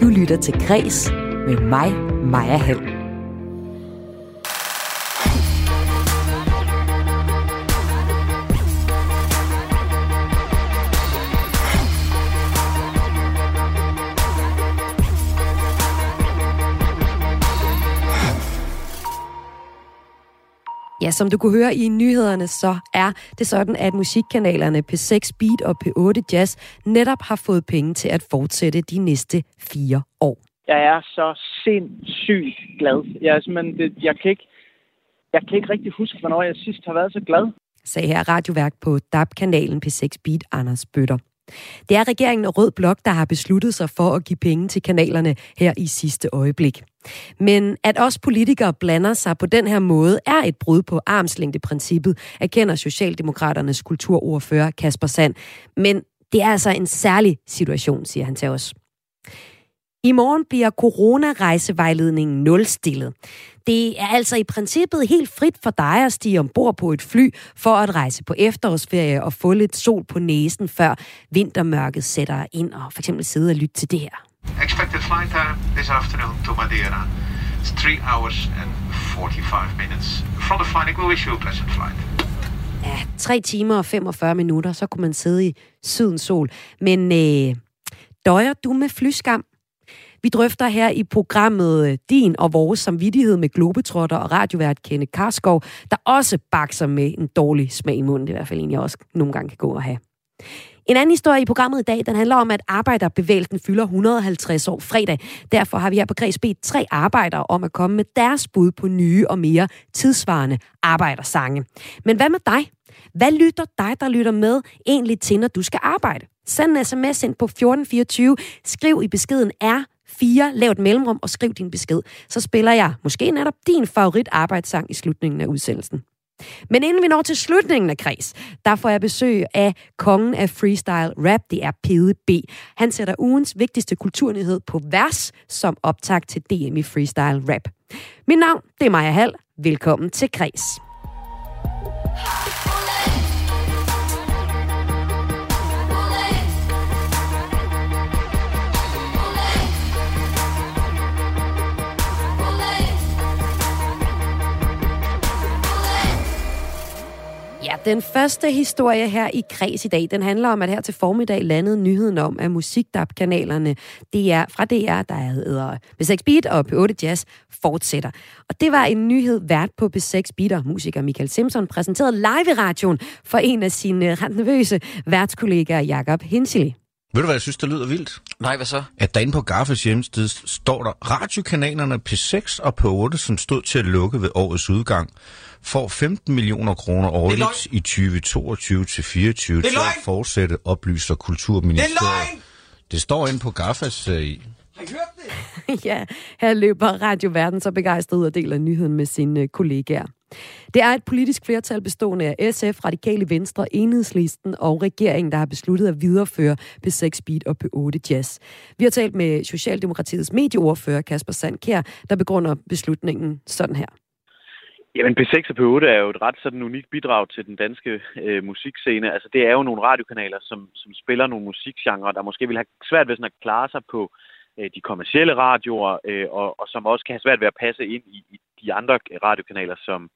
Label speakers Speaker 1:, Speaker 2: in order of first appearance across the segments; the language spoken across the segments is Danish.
Speaker 1: Du lytter til Græs med mig, Maja Hall. Ja, som du kunne høre i nyhederne, så er det sådan, at musikkanalerne P6 Beat og P8 Jazz netop har fået penge til at fortsætte de næste fire år.
Speaker 2: Jeg er så sindssygt glad. Jeg, er simpelthen, det, jeg, kan ikke, jeg kan ikke rigtig huske, hvornår jeg sidst har været så glad.
Speaker 1: Sagde her radioværk på DAB-kanalen P6 Beat Anders Bøtter. Det er regeringen og Rød Blok, der har besluttet sig for at give penge til kanalerne her i sidste øjeblik. Men at os politikere blander sig på den her måde, er et brud på armslængdeprincippet, erkender Socialdemokraternes kulturordfører Kasper Sand. Men det er altså en særlig situation, siger han til os. I morgen bliver coronarejsevejledningen nulstillet. Det er altså i princippet helt frit for dig at stige ombord på et fly for at rejse på efterårsferie og få lidt sol på næsen, før vintermørket sætter ind og for eksempel sidde og lytte til det her.
Speaker 3: Expected flight time this afternoon to Madeira. It's 3 hours and 45 minutes. From the flight, we wish you a pleasant flight.
Speaker 1: Ja, 3 timer og 45 minutter, så kunne man sidde i sydens sol. Men øh, døjer du med flyskam? Vi drøfter her i programmet øh, din og vores samvittighed med globetrotter og radiovært Kenne Karskov, der også bakser med en dårlig smag i munden. Det er i hvert fald en, jeg også nogle gange kan gå og have. En anden historie i programmet i dag, den handler om, at arbejderbevægelsen fylder 150 år fredag. Derfor har vi her på Græs bedt tre arbejdere om at komme med deres bud på nye og mere tidsvarende arbejdersange. Men hvad med dig? Hvad lytter dig, der lytter med, egentlig til, når du skal arbejde? Send en sms ind på 1424. Skriv i beskeden R 4, lav et mellemrum og skriv din besked. Så spiller jeg måske netop din favorit arbejdssang i slutningen af udsendelsen. Men inden vi når til slutningen af kreds, der får jeg besøg af kongen af freestyle rap, det er Pede B. Han sætter ugens vigtigste kulturnyhed på vers som optag til DM i freestyle rap. Mit navn, det er Maja Hall. Velkommen til kreds. Ja, den første historie her i Kreds i dag, den handler om, at her til formiddag landede nyheden om, at musikdab-kanalerne DR, fra DR, der hedder B6 Beat og P8 Jazz, fortsætter. Og det var en nyhed vært på B6 Beat og musiker Michael Simpson præsenteret live i radioen for en af sine ret nervøse værtskollegaer, Jakob Hinsili.
Speaker 4: Ved du, hvad jeg synes, der lyder vildt?
Speaker 5: Nej, hvad så?
Speaker 4: At derinde på Gaffes hjemmeside står der, radiokanalerne P6 og P8, som stod til at lukke ved årets udgang, får 15 millioner kroner årligt i 2022 til 24 til at fortsætte, oplyser Kulturministeriet.
Speaker 5: Det er løgn!
Speaker 4: Det står inde på Gaffas uh, i.
Speaker 5: Har I hørt det?
Speaker 1: ja, her løber Radio Verden så begejstret ud og deler nyheden med sine kollegaer. Det er et politisk flertal bestående af SF, Radikale Venstre, Enhedslisten og regeringen, der har besluttet at videreføre P6 Beat og P8 Jazz. Vi har talt med Socialdemokratiets medieordfører Kasper Sandkær, der begrunder beslutningen sådan her.
Speaker 2: Jamen, P6 og P8 er jo et ret sådan unikt bidrag til den danske øh, musikscene. Altså, det er jo nogle radiokanaler, som, som spiller nogle musikgenre, der måske vil have svært ved sådan at klare sig på øh, de kommercielle radioer, øh, og, og som også kan have svært ved at passe ind i, i de andre radiokanaler, som,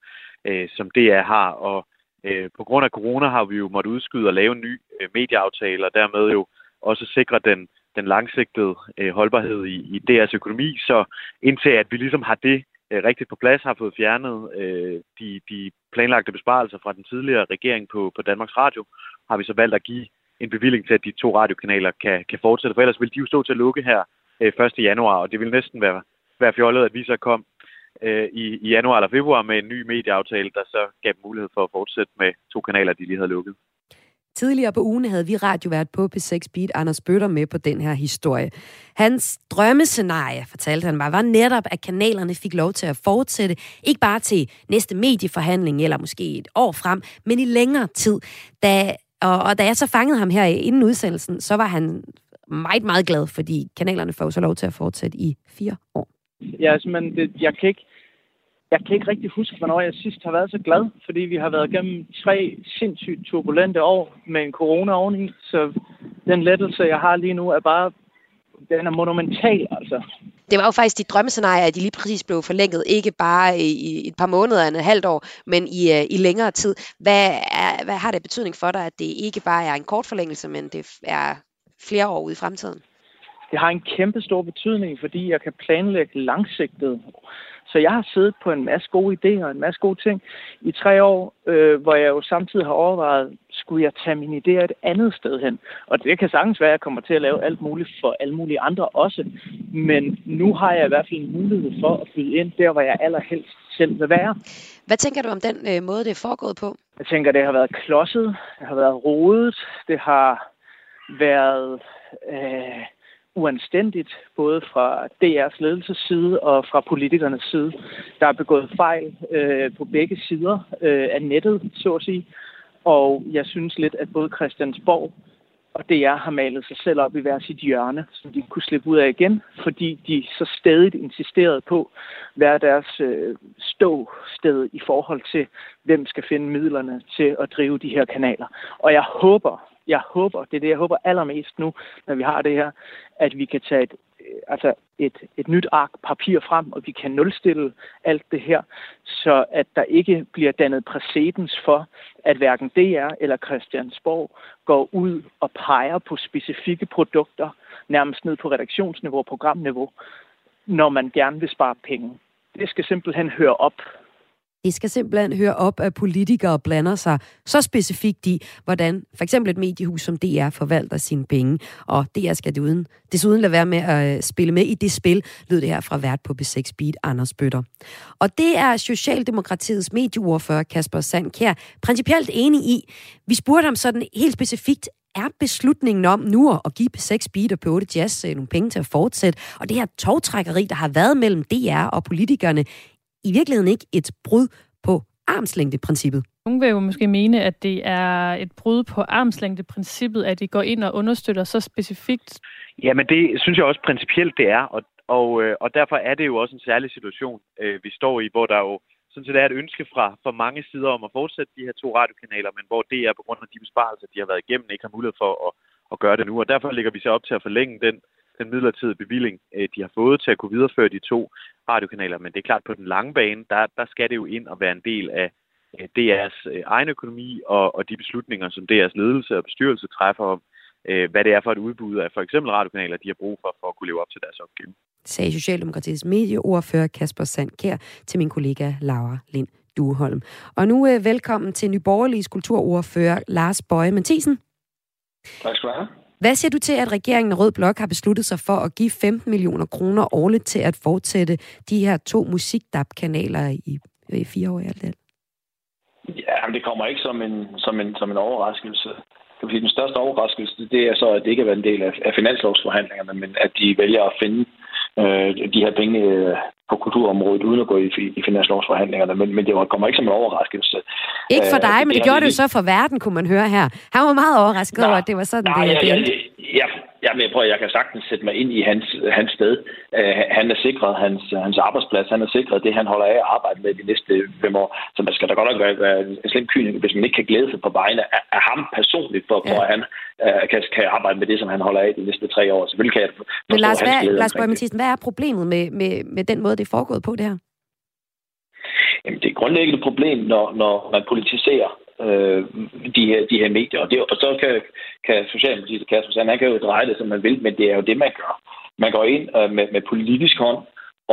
Speaker 2: øh, som DR har. Og øh, på grund af corona har vi jo måttet udskyde og lave en ny øh, medieaftale, og dermed jo også sikre den, den langsigtede øh, holdbarhed i, i DR's økonomi. Så indtil at vi ligesom har det øh, rigtigt på plads, har fået fjernet øh, de, de planlagte besparelser fra den tidligere regering på, på Danmarks Radio, har vi så valgt at give en bevilling til, at de to radiokanaler kan, kan fortsætte, for ellers ville de jo stå til at lukke her øh, 1. januar, og det ville næsten være, være fjollet, at vi så kom øh, i, i januar eller februar med en ny medieaftale, der så gav mulighed for at fortsætte med to kanaler, de lige havde lukket.
Speaker 1: Tidligere på ugen havde vi radiovært på P6 Beat Anders Bøtter med på den her historie. Hans drømmescenarie, fortalte han mig, var netop, at kanalerne fik lov til at fortsætte, ikke bare til næste medieforhandling eller måske et år frem, men i længere tid. Da, og, og da jeg så fangede ham her inden udsendelsen, så var han meget, meget glad, fordi kanalerne får så lov til at fortsætte i fire år.
Speaker 2: Ja, altså, men det, jeg kan ikke jeg kan ikke rigtig huske, hvornår jeg sidst har været så glad, fordi vi har været gennem tre sindssygt turbulente år med en corona oveni, så den lettelse, jeg har lige nu, er bare
Speaker 6: den er monumental, altså.
Speaker 1: Det var jo faktisk dit drømmescenarie, at de lige præcis blev forlænget, ikke bare i et par måneder eller et halvt år, men i, øh, i længere tid. Hvad, er, hvad har det betydning for dig, at det ikke bare er en kort forlængelse, men det er flere år ude i fremtiden?
Speaker 6: Det har en kæmpe stor betydning, fordi jeg kan planlægge langsigtet. Så jeg har siddet på en masse gode idéer og en masse gode ting i tre år, øh, hvor jeg jo samtidig har overvejet, skulle jeg tage mine idéer et andet sted hen? Og det kan sagtens være, at jeg kommer til at lave alt muligt for alle mulige andre også. Men nu har jeg i hvert fald en mulighed for at flyde ind der, hvor jeg allerhelst selv vil være.
Speaker 1: Hvad tænker du om den øh, måde, det er foregået på?
Speaker 6: Jeg tænker, det har været klodset, det har været rodet, det har været øh, uanstændigt, både fra DR's ledelsesside og fra politikernes side. Der er begået fejl øh, på begge sider øh, af nettet, så at sige. Og jeg synes lidt, at både Christiansborg og DR har malet sig selv op i hver sit hjørne, som de kunne slippe ud af igen, fordi de så stadig insisterede på hver deres øh, ståsted i forhold til, hvem skal finde midlerne til at drive de her kanaler. Og jeg håber, jeg håber, det er det, jeg håber allermest nu, når vi har det her, at vi kan tage et, øh, altså et, et nyt ark papir frem, og vi kan nulstille alt det her, så at der ikke bliver dannet præcedens for, at hverken DR eller Christiansborg går ud og peger på specifikke produkter, nærmest ned på redaktionsniveau og programniveau, når man gerne vil spare penge. Det skal simpelthen høre op.
Speaker 1: Det skal simpelthen høre op, at politikere blander sig så specifikt i, hvordan for eksempel et mediehus som DR forvalter sine penge. Og DR skal desuden, desuden lade være med at øh, spille med i det spil, lød det her fra vært på B6 Beat, Anders Bøtter. Og det er Socialdemokratiets medieordfører Kasper Sandkær principielt enig i. Vi spurgte ham sådan helt specifikt, er beslutningen om nu at give P6 Beat og P8 Jazz øh, nogle penge til at fortsætte, og det her togtrækkeri, der har været mellem DR og politikerne, i virkeligheden ikke et brud på armslængdeprincippet.
Speaker 7: Nogle vil jo måske mene, at det er et brud på armslængdeprincippet, at de går ind og understøtter så specifikt.
Speaker 2: Jamen det synes jeg også principielt det er, og, og, øh, og derfor er det jo også en særlig situation, øh, vi står i, hvor der jo sådan set er et ønske fra, fra mange sider om at fortsætte de her to radiokanaler, men hvor det er på grund af de besparelser, de har været igennem, ikke har mulighed for at, at gøre det nu. Og derfor lægger vi så op til at forlænge den den midlertidige bevilling, øh, de har fået til at kunne videreføre de to radiokanaler. Men det er klart, på den lange bane, der, der skal det jo ind og være en del af DR's øh, egen økonomi og, og de beslutninger, som DR's ledelse og bestyrelse træffer om, øh, hvad det er for et udbud af for eksempel radiokanaler, de har brug for, for at kunne leve op til deres opgave.
Speaker 1: Sagde Socialdemokratiets medieordfører Kasper Sandkær til min kollega Laura Lind Dueholm. Og nu velkommen til Nyborgerliges kulturordfører Lars Bøje Mathisen.
Speaker 8: Tak skal du have.
Speaker 1: Hvad siger du til, at regeringen og Rød Blok har besluttet sig for at give 15 millioner kroner årligt til at fortsætte de her to musikdab-kanaler i, i fire år i alt det?
Speaker 8: Ja, men det kommer ikke som en, som en, som en overraskelse. Det vil sige, den største overraskelse, det er så, at det ikke har været en del af, af finanslovsforhandlingerne, men at de vælger at finde øh, de her penge øh, på kulturområdet, uden at gå i, i finanslovsforhandlingerne. Men, men det kommer ikke som en overraskelse.
Speaker 1: Ikke for dig, øh, men det, det gjorde det jo så for verden, kunne man høre her. Han var meget overrasket nej, over, at det var sådan, nej, det,
Speaker 8: ja, ja, ja, jeg prøver, jeg kan sagtens sætte mig ind i hans, hans sted. Uh, han er sikret hans, hans arbejdsplads. Han er sikret det, han holder af at arbejde med de næste fem år. Så man skal da godt nok være, være en slem kyning, hvis man ikke kan glæde sig på vegne af, af ham personligt, for, ja. for at han uh, kan, kan arbejde med det, som han holder af de næste tre år. Selvfølgelig kan jeg
Speaker 1: Men Lars, hvad, Lars Bøge Mathisen, hvad er problemet med, med, med den måde, det er foregået på det her?
Speaker 8: Jamen, det er et grundlæggende problem, når, når man politiserer øh, de, her, de her medier. Og, det, og så kan, kan Socialdemokratiet, Kasper Sand, han kan jo dreje det, som man vil, men det er jo det, man gør. Man går ind øh, med, med politisk hånd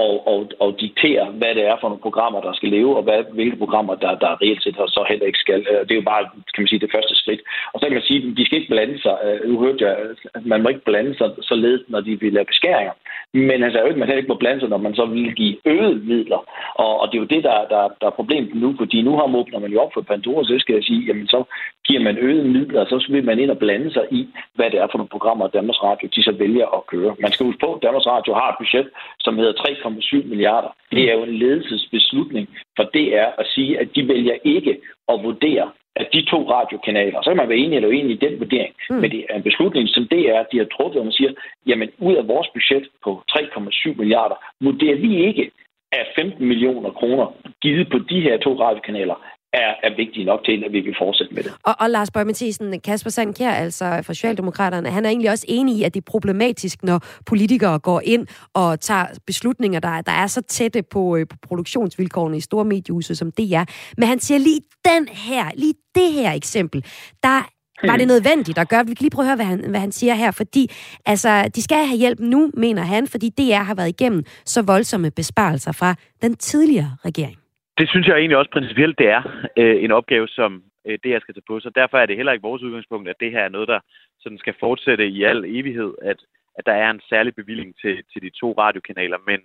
Speaker 8: og, og, og diktere, hvad det er for nogle programmer, der skal leve, og hvad, hvilke programmer, der, der reelt set så heller ikke skal. Øh, det er jo bare, kan man sige, det første skridt. Og så kan man sige, at de skal ikke blande sig. Øh, nu hørte jeg, at man må ikke blande sig så led, når de vil lave beskæringer. Men altså, man heller ikke må blande sig, når man så vil give øget midler. Og, og det er jo det, der, der, der er problemet nu, fordi nu har man åbner man jo op for Pandora, så skal jeg sige, jamen så giver man øget midler, og så vil man ind og blande sig i, hvad det er for nogle programmer, Danmarks Radio de så vælger at køre. Man skal huske på, at Danmarks Radio har et budget, som hedder 3, 3,7 milliarder. Det er jo en ledelsesbeslutning for DR at sige, at de vælger ikke at vurdere, at de to radiokanaler, så kan man være enig eller uenig i den vurdering, mm. men det er en beslutning, som det er, de har truffet, og man siger, jamen ud af vores budget på 3,7 milliarder, vurderer vi ikke, at 15 millioner kroner givet på de her to radiokanaler er, er vigtige nok til, at vi vil fortsætte med det.
Speaker 1: Og, og Lars Bøge Mathisen, Kasper Sandkjær, altså fra Socialdemokraterne, han er egentlig også enig i, at det er problematisk, når politikere går ind og tager beslutninger, der, der er så tætte på, øh, på produktionsvilkårene i store mediehuse som det er. Men han siger lige den her, lige det her eksempel, der var det nødvendigt at gøre? Vi kan lige prøve at høre, hvad han, hvad han siger her, fordi altså, de skal have hjælp nu, mener han, fordi DR har været igennem så voldsomme besparelser fra den tidligere regering.
Speaker 2: Det synes jeg egentlig også principielt, det er øh, en opgave, som øh, DR skal tage på Så Derfor er det heller ikke vores udgangspunkt, at det her er noget, der sådan skal fortsætte i al evighed, at, at der er en særlig bevilling til, til de to radiokanaler. Men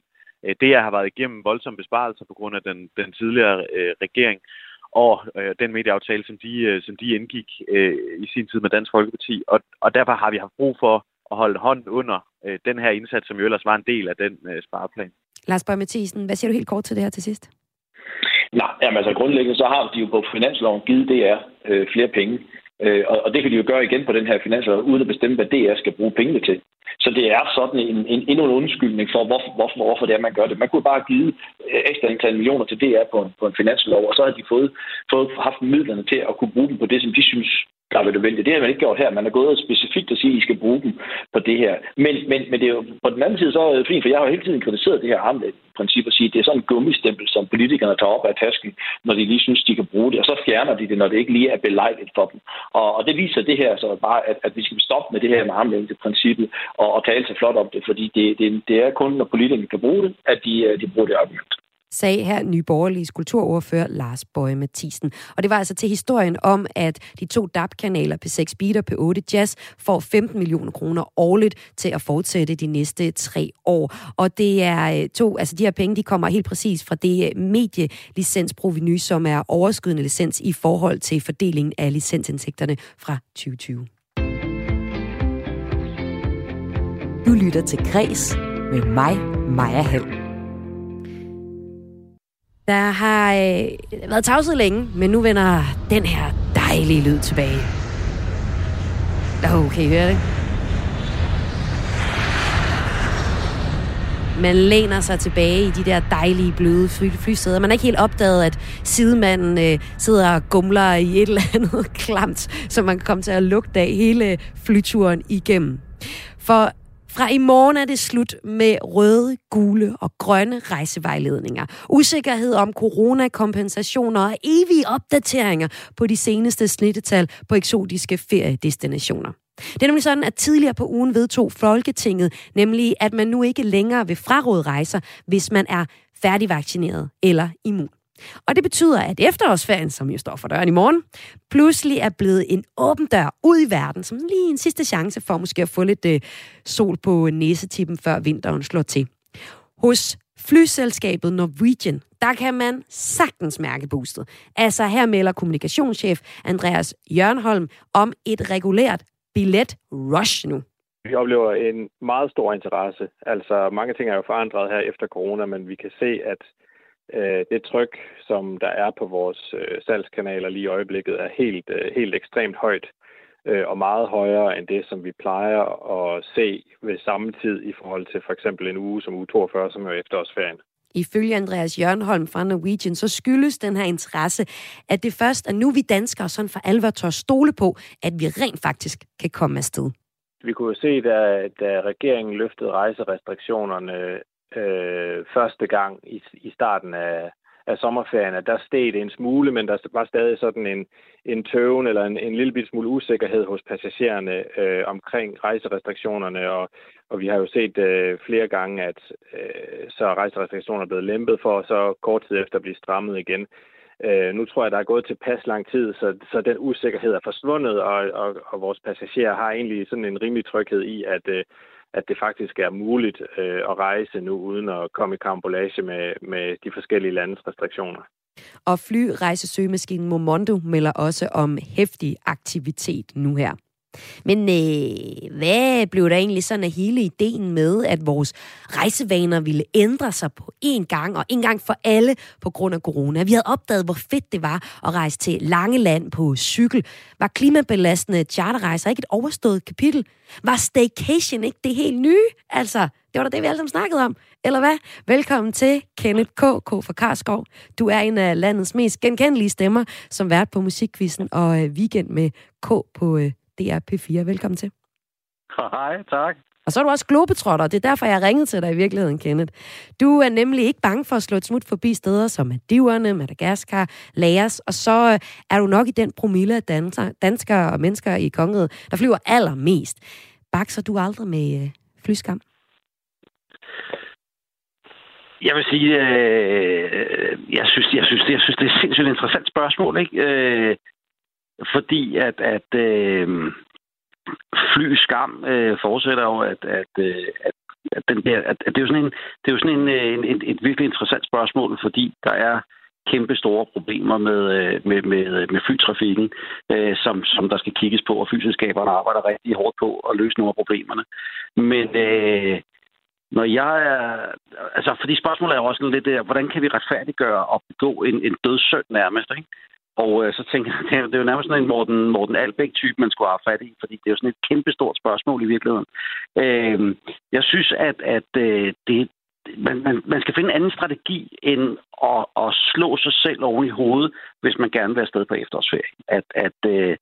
Speaker 2: øh, DR har været igennem voldsomme besparelser på grund af den, den tidligere øh, regering og øh, den medieaftale, som de, øh, som de indgik øh, i sin tid med Dansk Folkeparti. Og, og derfor har vi haft brug for at holde hånden under øh, den her indsats, som jo ellers var en del af den øh, spareplan.
Speaker 1: Lars Bøge Mathisen, hvad siger du helt kort til det her til sidst?
Speaker 8: Nej, jamen altså grundlæggende så har de jo på finansloven givet DR øh, flere penge. Øh, og, og det kan de jo gøre igen på den her finanslov, uden at bestemme, hvad DR skal bruge pengene til. Så det er sådan en, en, endnu en undskyldning for, hvorfor, hvorfor, hvorfor det er, man gør det. Man kunne bare give øh, ekstra antal millioner til DR på en, på en finanslov, og så har de fået, fået haft midlerne til at kunne bruge dem på det, som de synes der er nødvendigt. Det har man ikke gjort her. Man er gået specifikt og sige, at I skal bruge dem på det her. Men, men, men det er jo, på den anden side så er det fint, for jeg har jo hele tiden kritiseret det her armlæg-princip og sige, at det er sådan en gummistempel, som politikerne tager op af tasken, når de lige synes, de kan bruge det, og så fjerner de det, når det ikke lige er belejligt for dem. Og, og det viser det her så bare, at, at vi skal stoppe med det her med armlængde-princippet og, og tale så flot om det, fordi det, det, det er kun, når politikerne kan bruge det, at de, øh, de bruger det argument
Speaker 1: sagde her Nye Borgerlige kulturordfører Lars Bøje Mathisen. Og det var altså til historien om, at de to DAB-kanaler P6 Beat og P8 Jazz får 15 millioner kroner årligt til at fortsætte de næste tre år. Og det er øh, to, altså de her penge, de kommer helt præcis fra det øh, medielicensproveny, som er overskydende licens i forhold til fordelingen af licensindtægterne fra 2020. Du lytter til Græs med mig, Maja Hall. Der har øh, været tavset længe, men nu vender den her dejlige lyd tilbage. Oh, kan I høre det? Man læner sig tilbage i de der dejlige, bløde fly, flysæder. Man er ikke helt opdaget, at sidemanden øh, sidder og gumler i et eller andet klamt, som man kan komme til at lugte af hele flyturen igennem. For fra i morgen er det slut med røde, gule og grønne rejsevejledninger. Usikkerhed om coronakompensationer og evige opdateringer på de seneste snittetal på eksotiske feriedestinationer. Det er nemlig sådan, at tidligere på ugen vedtog Folketinget nemlig, at man nu ikke længere vil fraråde rejser, hvis man er færdigvaccineret eller immun. Og det betyder, at efterårsferien, som jo står for døren i morgen, pludselig er blevet en åben dør ud i verden, som lige en sidste chance for måske at få lidt øh, sol på næsetippen, før vinteren slår til. Hos flyselskabet Norwegian, der kan man sagtens mærke boostet. Altså her melder kommunikationschef Andreas Jørnholm om et regulært billet rush nu.
Speaker 9: Vi oplever en meget stor interesse. Altså mange ting er jo forandret her efter corona, men vi kan se, at øh, det tryk, som der er på vores øh, salgskanaler lige i øjeblikket, er helt, øh, helt ekstremt højt øh, og meget højere end det, som vi plejer at se ved samme tid i forhold til for eksempel en uge som uge 42, som er efterårsferien.
Speaker 1: Ifølge Andreas Jørgenholm fra Norwegian, så skyldes den her interesse, at det først er nu, vi danskere sådan for alvor tør stole på, at vi rent faktisk kan komme afsted.
Speaker 9: Vi kunne se, da, da regeringen løftede rejserestriktionerne øh, første gang i, i starten af, af sommerferien, at der steg det en smule, men der var stadig sådan en, en tøven eller en, en lille bit smule usikkerhed hos passagererne øh, omkring rejserestriktionerne, og, og vi har jo set øh, flere gange, at øh, så er rejserestriktioner blevet lempet for, og så kort tid efter blive strammet igen. Øh, nu tror jeg, der er gået til pas lang tid, så, så den usikkerhed er forsvundet, og, og, og vores passagerer har egentlig sådan en rimelig tryghed i, at øh, at det faktisk er muligt øh, at rejse nu, uden at komme i karambolage med, med de forskellige landes restriktioner.
Speaker 1: Og flyrejsesøgemaskinen Momondo melder også om hæftig aktivitet nu her. Men øh, hvad blev der egentlig sådan af hele ideen med, at vores rejsevaner ville ændre sig på én gang, og en gang for alle på grund af corona? Vi havde opdaget, hvor fedt det var at rejse til Langeland på cykel. Var klimabelastende charterrejser ikke et overstået kapitel? Var staycation ikke det helt nye? Altså, Det var da det, vi alle sammen snakkede om. Eller hvad? Velkommen til Kenneth K. K. fra Karskov. Du er en af landets mest genkendelige stemmer, som vært på Musikquizzen og øh, Weekend med K på øh, DR P4. Velkommen til.
Speaker 10: Hej, tak.
Speaker 1: Og så er du også globetrotter. Det er derfor, jeg ringet til dig i virkeligheden, Kenneth. Du er nemlig ikke bange for at slå et smut forbi steder som Madiverne, Madagaskar, Laos, og så øh, er du nok i den promille af danskere og mennesker i kongeriget, der flyver allermest. Bakser du aldrig med øh, flyskam?
Speaker 10: Jeg vil sige, øh, jeg, synes, jeg, synes, jeg synes, det er et sindssygt interessant spørgsmål, ikke? Øh, fordi at, at øh, fly skam øh, fortsætter jo, at, at, øh, at, at, den der, at, at det er jo sådan, en, det er jo sådan en, øh, en, en, et, et virkelig interessant spørgsmål, fordi der er kæmpe store problemer med, øh, med, med, øh, med flytrafikken, øh, som, som der skal kigges på, og flyselskaberne arbejder rigtig hårdt på at løse nogle af problemerne. Men øh, når jeg er... Altså, fordi spørgsmålet er jo også lidt der, hvordan kan vi retfærdiggøre at begå en, en dødssøn nærmest, ikke? Og øh, så tænker jeg, det er jo nærmest sådan en Morten, Morten Albæk-type, man skulle have fat i, fordi det er jo sådan et kæmpestort spørgsmål i virkeligheden. Øh, jeg synes, at, at øh, det, man, man, man skal finde en anden strategi end at, at slå sig selv oven i hovedet, hvis man gerne vil afsted på efterårsferie. At, at, øh,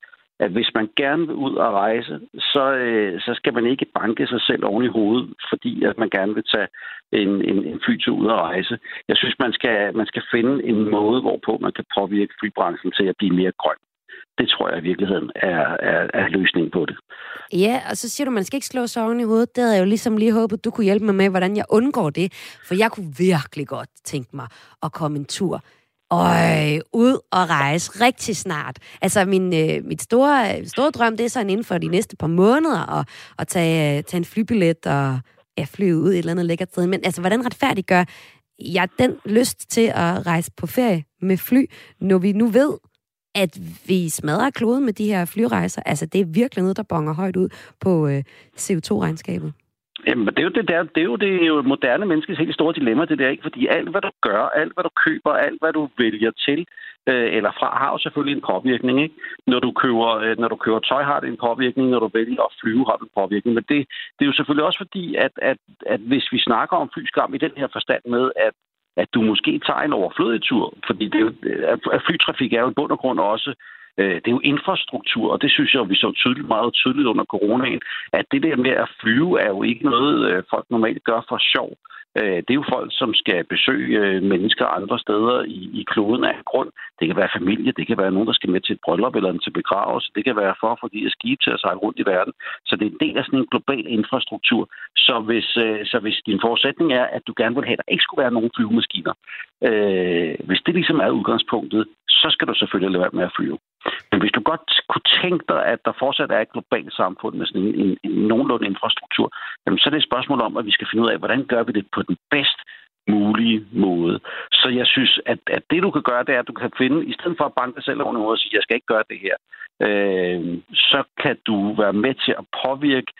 Speaker 10: at hvis man gerne vil ud og rejse, så, øh, så skal man ikke banke sig selv oven i hovedet, fordi at man gerne vil tage en, en, en flytur ud og rejse. Jeg synes, man skal, man skal finde en måde, hvorpå man kan påvirke flybranchen til at blive mere grøn. Det tror jeg i virkeligheden er, er, er løsningen på det.
Speaker 1: Ja, og så siger du, man skal ikke slå sig oven i hovedet. Det havde jeg jo ligesom lige håbet, du kunne hjælpe mig med, hvordan jeg undgår det. For jeg kunne virkelig godt tænke mig at komme en tur Øj, ud og rejse rigtig snart. Altså, min, øh, mit store, store drøm, det er sådan inden for de næste par måneder at, at tage, øh, tage en flybillet og ja, flyve ud et eller andet lækkert sted. Men altså, hvordan retfærdiggør jeg den lyst til at rejse på ferie med fly, når vi nu ved, at vi smadrer kloden med de her flyrejser? Altså, det er virkelig noget, der bonger højt ud på øh, CO2-regnskabet.
Speaker 10: Jamen, det er jo det der, det er jo det er jo moderne menneskes helt store dilemma, det der, ikke? Fordi alt, hvad du gør, alt, hvad du køber, alt, hvad du vælger til, øh, eller fra, har jo selvfølgelig en påvirkning, ikke? Når du køber, øh, når du køber tøj, har det en påvirkning, når du vælger at flyve, har det en påvirkning. Men det, det er jo selvfølgelig også fordi, at, at, at hvis vi snakker om flyskam i den her forstand med, at at du måske tager en overflødig tur, fordi det er jo, øh, at flytrafik er jo i bund og grund også Øh, det er jo infrastruktur, og det synes jeg, vi så tydeligt, meget tydeligt under coronaen, at det der med at flyve er jo ikke noget, øh, folk normalt gør for sjov. Øh, det er jo folk, som skal besøge øh, mennesker andre steder i, i kloden af grund. Det kan være familie, det kan være nogen, der skal med til et bryllup eller til begravelse. Det kan være for at få de her skibe til at sejle rundt i verden. Så det er en del af sådan en global infrastruktur. Så hvis, så hvis din forudsætning er, at du gerne vil have, at der ikke skulle være nogen flyvemaskiner, øh, hvis det ligesom er udgangspunktet, så skal du selvfølgelig lade være med at flyve. Men hvis du godt kunne tænke dig, at der fortsat er et globalt samfund med sådan en, en, en nogenlunde infrastruktur, jamen så er det et spørgsmål om, at vi skal finde ud af, hvordan gør vi det på den bedst mulige måde. Så jeg synes, at, at det du kan gøre, det er, at du kan finde, i stedet for at banke dig selv over noget og sige, jeg skal ikke gøre det her, øh, så kan du være med til at påvirke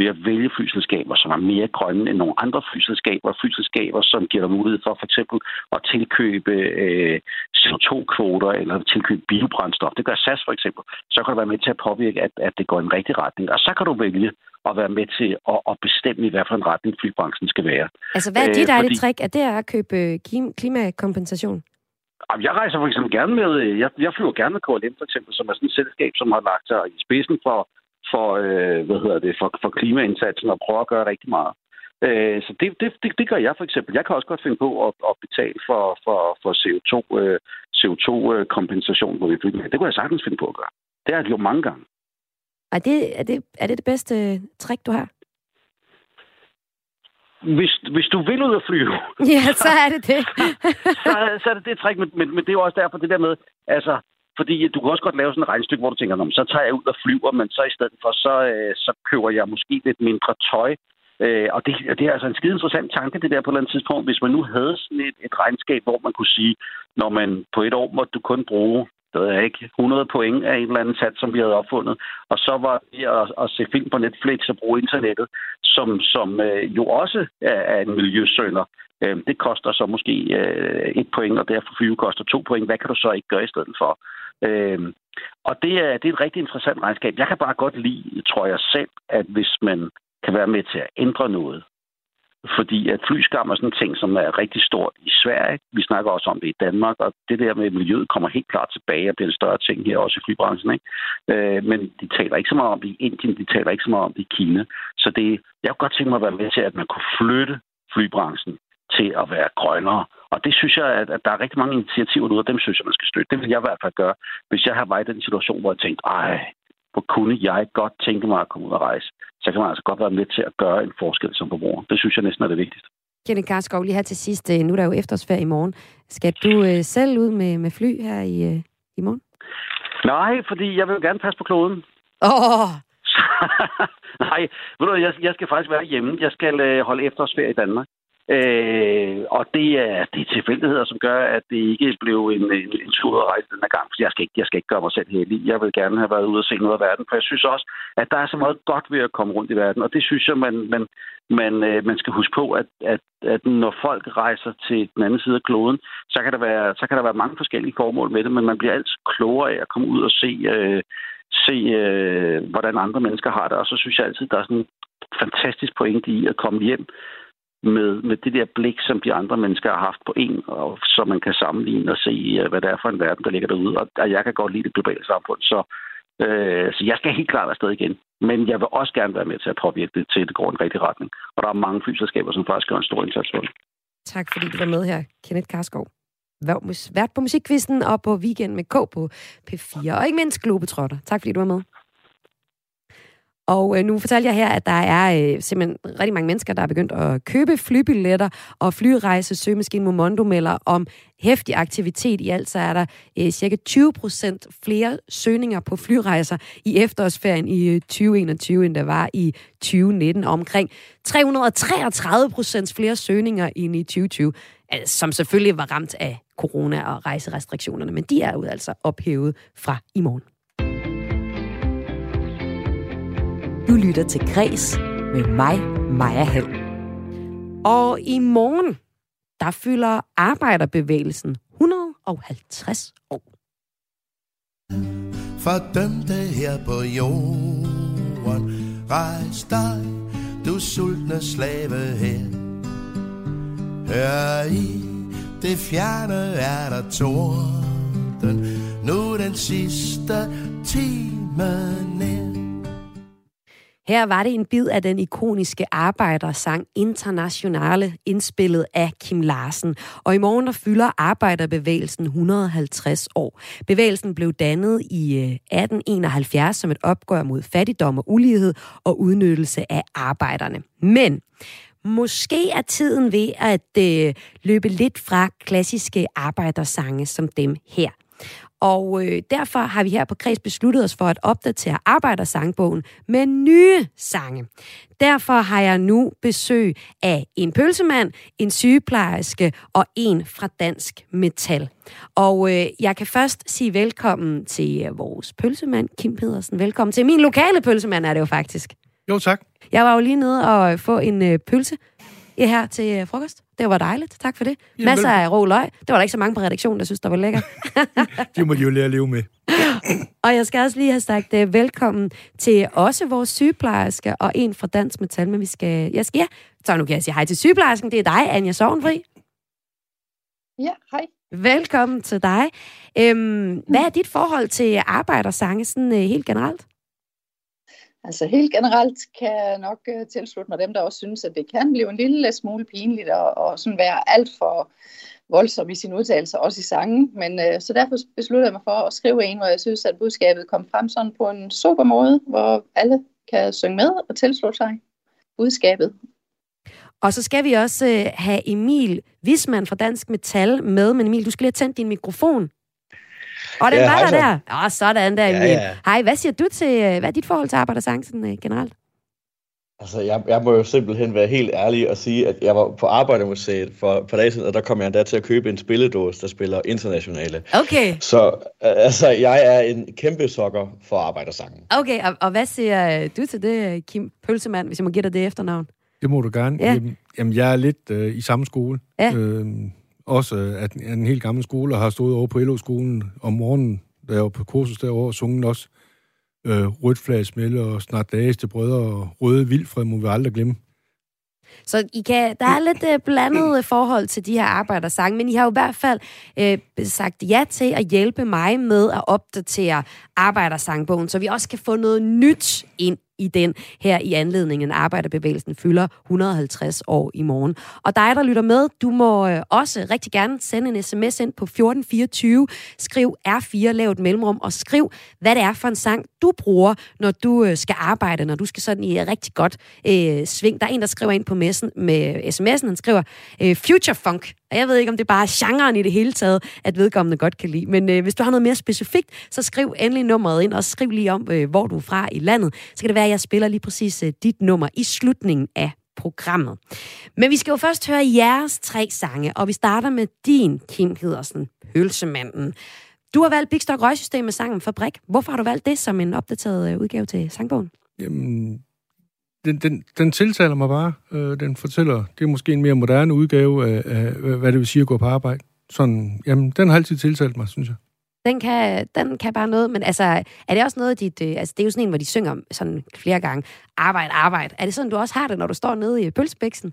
Speaker 10: ved at vælge flyselskaber, som er mere grønne end nogle andre flyselskaber. Flyselskaber, som giver dig mulighed for for eksempel at tilkøbe øh, CO2-kvoter eller tilkøbe biobrændstof. Det gør SAS for eksempel. Så kan du være med til at påvirke, at, at det går i en rigtig retning. Og så kan du vælge at være med til at, at bestemme, i hvad for en retning flybranchen skal være.
Speaker 1: Altså, hvad er dit øh, fordi... trick? Er det at købe klimakompensation?
Speaker 10: Jeg rejser for eksempel gerne med, øh, jeg, jeg flyver gerne med KLM for eksempel, som er sådan et selskab, som har lagt sig i spidsen for for, øh, hvad hedder det, for, for klimaindsatsen og prøve at gøre rigtig meget. Øh, så det, det, det, det gør jeg for eksempel. Jeg kan også godt finde på at, at betale for, for, for CO2, øh, CO2-kompensation på det Det kunne jeg sagtens finde på at gøre. Det har jeg gjort mange gange.
Speaker 1: Er det, er det, er det det bedste øh, trick, du har?
Speaker 10: Hvis, hvis du vil ud og flyve...
Speaker 1: Ja, så er det det.
Speaker 10: så, så er det det trick, men, men, men det er jo også derfor det der med, altså, fordi du kan også godt lave sådan et regnestykke, hvor du tænker, så tager jeg ud og flyver, men så i stedet for, så, øh, så køber jeg måske lidt mindre tøj. Øh, og det, det er altså en skide interessant tanke, det der på et eller andet tidspunkt. Hvis man nu havde sådan et, et regnskab, hvor man kunne sige, når man på et år måtte du kun bruge det er ikke 100 point af en eller anden sats, som vi havde opfundet. Og så var det at, at se film på Netflix og bruge internettet, som, som øh, jo også er, er en miljøsønder. Øh, det koster så måske øh, et point, og derfor flyve koster to point. Hvad kan du så ikke gøre i stedet for? Øh, og det er, det er et rigtig interessant regnskab. Jeg kan bare godt lide, tror jeg selv, at hvis man kan være med til at ændre noget, Fordi at flyskam er sådan en ting, som er rigtig stort i Sverige. Vi snakker også om det i Danmark, og det der med miljøet kommer helt klart tilbage og bliver en større ting her også i flybranchen. Ikke? Øh, men de taler ikke så meget om det i Indien, de taler ikke så meget om det i Kina. Så det, jeg kunne godt tænke mig at være med til, at man kunne flytte flybranchen til at være grønnere. Og det synes jeg, at, at der er rigtig mange initiativer nu, og dem synes jeg, man skal støtte. Det vil jeg i hvert fald gøre, hvis jeg har været i den situation, hvor jeg tænkte, ej, hvor kunne jeg godt tænke mig at komme ud og rejse, så kan man altså godt være med til at gøre en forskel som forbruger. Det synes jeg næsten er det vigtigste.
Speaker 1: Kenneth Karskov, lige her til sidst. Øh, nu er der jo efterårsferie i morgen. Skal du øh, selv ud med, med fly her i, øh, i morgen?
Speaker 10: Nej, fordi jeg vil gerne passe på kloden.
Speaker 1: Åh! Oh.
Speaker 10: Nej, ved du, jeg, jeg skal faktisk være hjemme. Jeg skal øh, holde efterårsferie i Danmark. Øh, og det er, det er tilfældigheder, som gør, at det ikke blev en, en, en tur at rejse den her gang. For jeg skal, ikke, jeg skal ikke gøre mig selv heldig. Jeg vil gerne have været ude og se noget af verden. For jeg synes også, at der er så meget godt ved at komme rundt i verden. Og det synes jeg, man, man, man, øh, man skal huske på, at, at, at når folk rejser til den anden side af kloden, så kan, der være, så kan der være mange forskellige formål med det. Men man bliver altid klogere af at komme ud og se... Øh, se, øh, hvordan andre mennesker har det. Og så synes jeg altid, der er sådan en fantastisk pointe i at komme hjem med, med det der blik, som de andre mennesker har haft på en, og så man kan sammenligne og se, øh, hvad det er for en verden, der ligger derude. Og, og jeg kan godt lide det globale samfund, så, øh, så jeg skal helt klart afsted igen. Men jeg vil også gerne være med til at påvirke det til, at det går en rigtig retning. Og der er mange flyselskaber, som faktisk gør en stor indsats for det.
Speaker 1: Tak fordi du var med her, Kenneth Karskov. Vært på Musikkvisten og på Weekend med K på P4. Og ikke mindst Globetrotter. Tak fordi du var med. Og øh, nu fortalte jeg her, at der er øh, simpelthen rigtig mange mennesker, der er begyndt at købe flybilletter, og flyrejse søgemaskinen Momondo melder om hæftig aktivitet. I alt så er der øh, cirka 20 procent flere søgninger på flyrejser i efterårsferien i øh, 2021, end der var i 2019. Og omkring 333 procent flere søgninger end i 2020, som selvfølgelig var ramt af corona og rejserestriktionerne, men de er jo altså ophævet fra i morgen. Du lytter til Græs med mig, Maja Hall. Og i morgen, der fylder arbejderbevægelsen 150 år.
Speaker 11: For dømte her på jorden, rejs dig, du sultne slave her. Hør i det fjerne er der torden, nu den sidste time nær.
Speaker 1: Her var det en bid af den ikoniske arbejdersang Internationale, indspillet af Kim Larsen. Og i morgen der fylder arbejderbevægelsen 150 år. Bevægelsen blev dannet i øh, 1871 som et opgør mod fattigdom og ulighed og udnyttelse af arbejderne. Men måske er tiden ved at øh, løbe lidt fra klassiske arbejdersange som dem her. Og øh, derfor har vi her på Kreds besluttet os for at opdatere Arbejdersangbogen med nye sange. Derfor har jeg nu besøg af en pølsemand, en sygeplejerske og en fra Dansk Metal. Og øh, jeg kan først sige velkommen til øh, vores pølsemand, Kim Pedersen. Velkommen til min lokale pølsemand, er det jo faktisk.
Speaker 12: Jo, tak.
Speaker 1: Jeg var jo lige nede og få en øh, pølse her til øh, frokost. Det var dejligt. Tak for det. Jamen, Masser af rå løg. Det var der ikke så mange på redaktionen, der synes, der var lækker.
Speaker 12: det må de jo lære at leve med.
Speaker 1: og jeg skal også lige have sagt uh, velkommen til også vores sygeplejerske og en fra Dansk Metal, men vi skal... Jeg skal ja, så nu kan jeg sige hej til sygeplejersken. Det er dig, Anja Sovnfri.
Speaker 13: Ja, hej.
Speaker 1: Velkommen til dig. Øhm, hvad er dit forhold til arbejdersange sådan uh, helt generelt?
Speaker 13: Altså helt generelt kan jeg nok øh, tilslutte mig dem, der også synes, at det kan blive en lille smule pinligt og, og sådan være alt for voldsom i sin udtalelse, også i sangen. Men øh, så derfor besluttede jeg mig for at skrive en, hvor jeg synes, at budskabet kom frem sådan på en super måde, hvor alle kan synge med og tilslutte sig budskabet.
Speaker 1: Og så skal vi også øh, have Emil Wisman fra Dansk Metal med. Men Emil, du skal lige have tændt din mikrofon. Og den ja, var der der. Åh, sådan der, Emil. Ja, ja. Hej, hvad siger du til, øh, hvad er dit forhold til arbejdersang sådan, uh, generelt?
Speaker 14: Altså, jeg, jeg må jo simpelthen være helt ærlig og sige, at jeg var på Arbejdermuseet for et par dage siden, og der kom jeg endda til at købe en spilledås, der spiller internationale.
Speaker 1: Okay.
Speaker 14: Så altså, jeg er en kæmpe sokker for arbejdersangen.
Speaker 1: Okay, og, og hvad siger du til det, Kim Pølsemand, hvis jeg må give dig det efternavn?
Speaker 12: Det må du gerne. Ja. Jamen, jeg er lidt øh, i samme skole.
Speaker 1: Ja. Øhm,
Speaker 12: også at en helt gammel skole, og har stået over på LO-skolen om morgenen, da jeg var på kursus derovre, og sunget også øh, rødt flag smelle og snart dage til brødre og røde vildfred må vi aldrig glemme.
Speaker 1: Så I kan, der er lidt øh, blandet øh, forhold til de her arbejdersange, men I har jo i hvert fald øh, sagt ja til at hjælpe mig med at opdatere arbejdersangbogen, så vi også kan få noget nyt ind i den her i anledningen. Arbejderbevægelsen fylder 150 år i morgen. Og dig, der lytter med, du må øh, også rigtig gerne sende en sms ind på 1424. Skriv R4, lav et mellemrum, og skriv, hvad det er for en sang, du bruger, når du øh, skal arbejde, når du skal sådan i øh, rigtig godt øh, sving. Der er en, der skriver ind på messen med sms'en, han skriver øh, Future Funk. Og jeg ved ikke, om det er bare genren i det hele taget, at vedkommende godt kan lide. Men øh, hvis du har noget mere specifikt, så skriv endelig nummeret ind, og skriv lige om, øh, hvor du er fra i landet. Så kan det være, jeg spiller lige præcis øh, dit nummer i slutningen af programmet. Men vi skal jo først høre jeres tre sange, og vi starter med din, Kim Hedersen, Hølsemanden. Du har valgt Big Stock Røgsystem med sangen Fabrik. Hvorfor har du valgt det som en opdateret øh, udgave til sangbogen?
Speaker 12: Jamen, den, den, den tiltaler mig bare. Øh, den fortæller, det er måske en mere moderne udgave af, af, hvad det vil sige at gå på arbejde. Sådan, jamen, den har altid tiltalt mig, synes jeg.
Speaker 1: Den kan, den kan bare noget, men altså, er det også noget dit, øh, altså det er jo sådan en, hvor de synger sådan flere gange, arbejde, arbejde. Er det sådan, du også har det, når du står nede i pølsebæksen?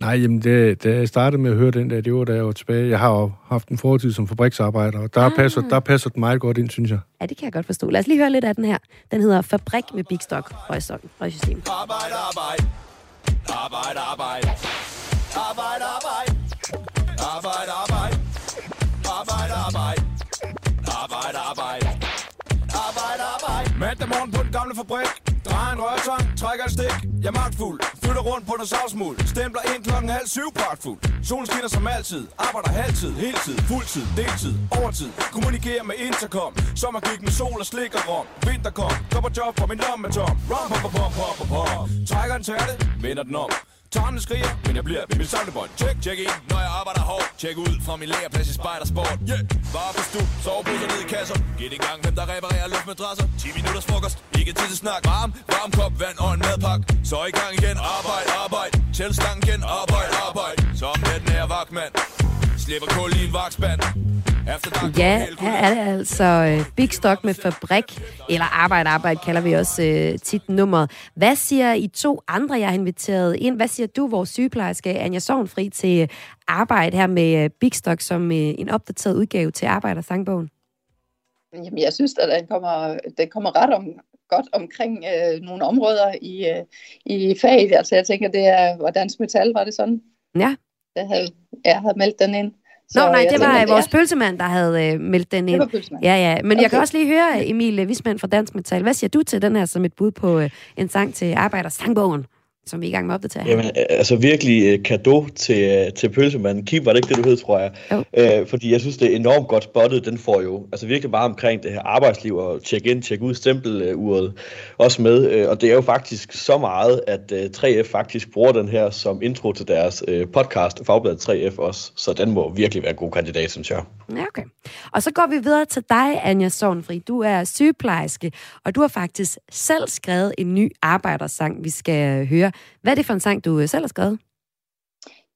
Speaker 12: Nej, jamen, det, da jeg startede med at høre den der, det var da jeg var tilbage. Jeg har jo haft en fortid som fabriksarbejder, og der, ah. passer, der passer den meget godt ind, synes jeg.
Speaker 1: Ja, det kan jeg godt forstå. Lad os lige høre lidt af den her. Den hedder Fabrik med Big Stock Røgsystem.
Speaker 15: Arbejde, arbejde. Arbejde, arbejde. Arbejde, arbejde. Arbejde, Mandag morgen på den gamle fabrik. Drejer en rørtang, trækker et stik. Jeg er magtfuld. Flytter rundt på noget savsmuld Stempler ind klokken halv syv pragtfuld. Solen skinner som altid. Arbejder halvtid, heltid, fuldtid, deltid, overtid. Kommunikerer med intercom. Sommer gik med sol og slik og rom. Vinter kom. Går på job for min lomme tom. Rom, pom, pom, pom, pom, pom. Trækker en tærte, vender den om. Tarmene skriger, men jeg bliver ved mit samlebånd. Check, check ind, når jeg arbejder hårdt. Check ud fra min lagerplads i Spejdersport. Yeah, bare på stue, soveposer ned i kasser. Giv i gang, hvem der reparerer luftmadrasser. 10 minutters frokost, ikke tid til snak. Varm, varm kop vand og en madpakke Så i gang igen, arbejde, arbejde. Tæl stangen igen, arbejde, arbejde. Som den er vagt, mand
Speaker 1: Ja, her er det altså uh, Big Stock med fabrik, eller arbejde, arbejde kalder vi også uh, tit nummeret. Hvad siger I to andre, jeg har inviteret ind? Hvad siger du, vores sygeplejerske Anja Sovnfri, til arbejde her med uh, Big Stock som uh, en opdateret udgave til Arbejdersangbogen?
Speaker 13: Jamen, jeg synes, at den kommer, den kommer ret om, godt omkring øh, nogle områder i, øh, i faget. Altså, jeg tænker, det er, hvordan metal, var det sådan?
Speaker 1: Ja.
Speaker 13: Jeg havde, jeg havde meldt den ind.
Speaker 1: Så Nå, nej, det var tænker, vores ja. pølsemand, der havde øh, meldt den ind.
Speaker 13: Det var.
Speaker 1: Ja, ja. Men okay. jeg kan også lige høre Emil Vismand fra Dansk Metal. Hvad siger du til den her som et bud på øh, en sang til Arbejdersangbogen? Som vi er i gang med at opdatere.
Speaker 14: Jamen, altså virkelig uh, kado til, uh, til pølsemanden. Kim, var det ikke det, du hed, tror jeg? Uh, fordi jeg synes, det er enormt godt spottet. Den får jo altså virkelig meget omkring det her arbejdsliv og tjek ind, tjek ud, stempeluret også med. Og det er jo faktisk så meget, at uh, 3F faktisk bruger den her som intro til deres podcast, Fagbladet 3F også. Så den må virkelig være en god kandidat, synes jeg.
Speaker 1: Ja, okay. Og så går vi videre til dig, Anja Sovnfri. Du er sygeplejerske, og du har faktisk selv skrevet en ny arbejdersang, vi skal høre. Hvad er det for en sang, du øh, selv har skrevet?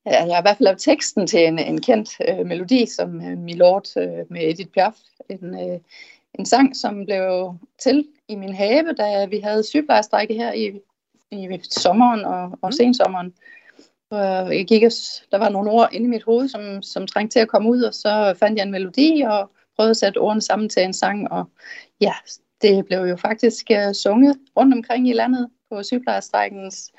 Speaker 13: Ja, jeg har i hvert fald lavet teksten til en, en kendt øh, melodi, som øh, Milord øh, med Edith Piaf. En, øh, en sang, som blev til i min have, da vi havde sygeplejestrække her i, i sommeren og, og mm. sensommeren. Og jeg gik, der var nogle ord inde i mit hoved, som, som trængte til at komme ud, og så fandt jeg en melodi og prøvede at sætte ordene sammen til en sang. Og ja, det blev jo faktisk uh, sunget rundt omkring i landet på sygeplejerstrækkens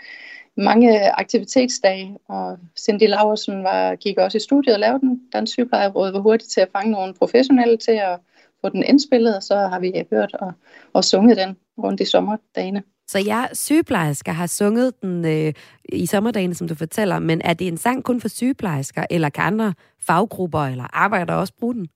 Speaker 13: mange aktivitetsdage, og Cindy Laversen var, gik også i studiet og lavede den. Dansk Sygeplejeråd var hurtigt til at fange nogle professionelle til at få den indspillet, og så har vi hørt og, og sunget den rundt i sommerdagene.
Speaker 1: Så jeg sygeplejersker har sunget den øh, i sommerdagene, som du fortæller, men er det en sang kun for sygeplejersker, eller kan andre faggrupper eller arbejdere også bruge den?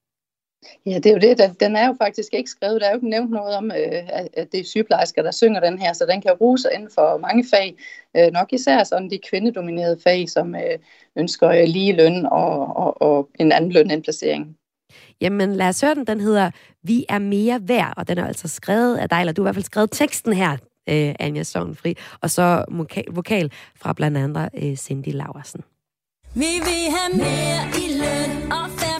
Speaker 13: Ja, det er jo det. Den er jo faktisk ikke skrevet. Der er jo ikke nævnt noget om, øh, at det er sygeplejersker, der synger den her, så den kan bruges inden for mange fag. Øh, nok især sådan de kvindedominerede fag, som øh, ønsker lige løn og, og, og en anden lønindplacering.
Speaker 1: Jamen lad os høre den. Den hedder Vi er mere værd, og den er altså skrevet af dig, eller du har i hvert fald skrevet teksten her, Anja Sovnfri, og så vokal fra blandt andet Cindy Laversen.
Speaker 15: Vi vil have mere i løn og færre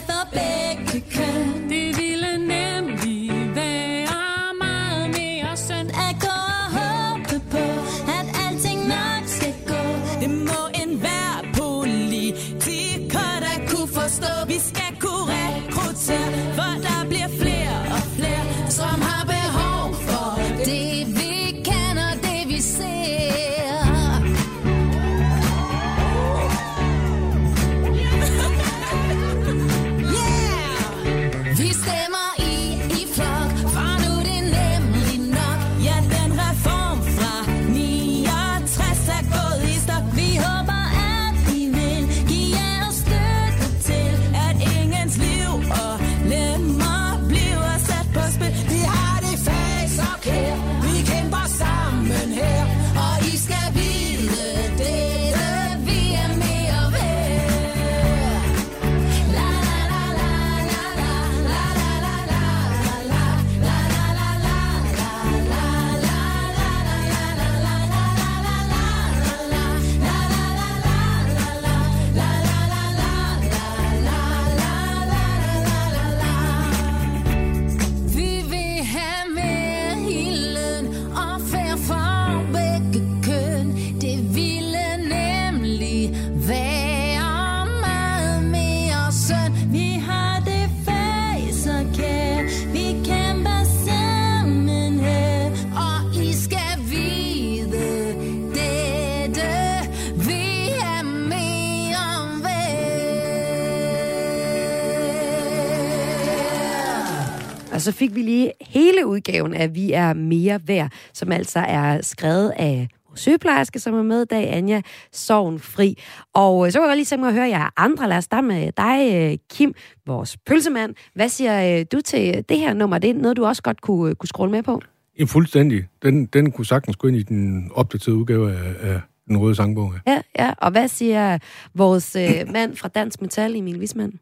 Speaker 15: Og
Speaker 1: så fik vi lige hele udgaven af Vi er mere værd, som altså er skrevet af sygeplejerske, som er med i dag, Anja Sovnfri. Og øh, så kan jeg lige tænke mig at høre jer andre. Lad os starte med dig, øh, Kim, vores pølsemand. Hvad siger øh, du til det her nummer? Det er noget, du også godt kunne, kunne scrolle med på?
Speaker 12: Ja, fuldstændig. Den, den kunne sagtens gå ind i den opdaterede udgave af, af den røde sangbog.
Speaker 1: Ja, ja. Og hvad siger vores øh, mand fra Dansk Metal, Emil Wisman?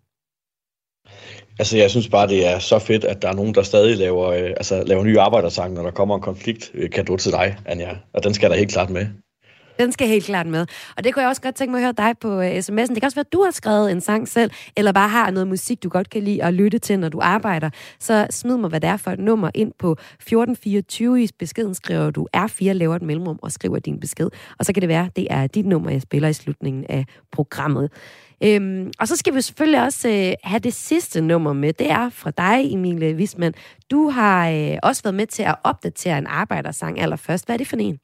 Speaker 14: Altså, jeg synes bare, det er så fedt, at der er nogen, der stadig laver, øh, altså, laver nye arbejdersange, når der kommer en konflikt. Øh, kan du til dig, Anja? Og den skal der helt klart med.
Speaker 1: Den skal helt klart med. Og det kunne jeg også godt tænke mig at høre dig på uh, sms'en. Det kan også være, at du har skrevet en sang selv, eller bare har noget musik, du godt kan lide at lytte til, når du arbejder. Så smid mig, hvad det er for et nummer ind på 1424. I beskeden skriver du R4, laver et mellemrum og skriver din besked. Og så kan det være, det er dit nummer, jeg spiller i slutningen af programmet. Øhm, og så skal vi selvfølgelig også øh, have det sidste nummer med. Det er fra dig, Emilie Wisman. Du har øh, også været med til at opdatere en arbejdersang allerførst. Hvad er det for en?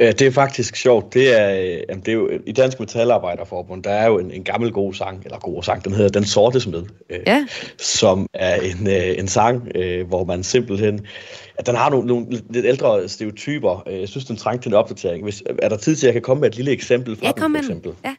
Speaker 14: Øh, det er faktisk sjovt. Det er, øh, jamen det er jo, I Dansk Metalarbejderforbund, der er jo en, en gammel god sang, eller god sang, den hedder Den Sorte Smed, øh,
Speaker 1: ja.
Speaker 14: som er en, en sang, hvor man simpelthen, at den har nogle, nogle lidt ældre stereotyper. Jeg synes, den trængte til en opdatering. Hvis, er der tid til, at jeg kan komme med et lille eksempel fra
Speaker 1: ja,
Speaker 14: den, for eksempel?
Speaker 1: Ja.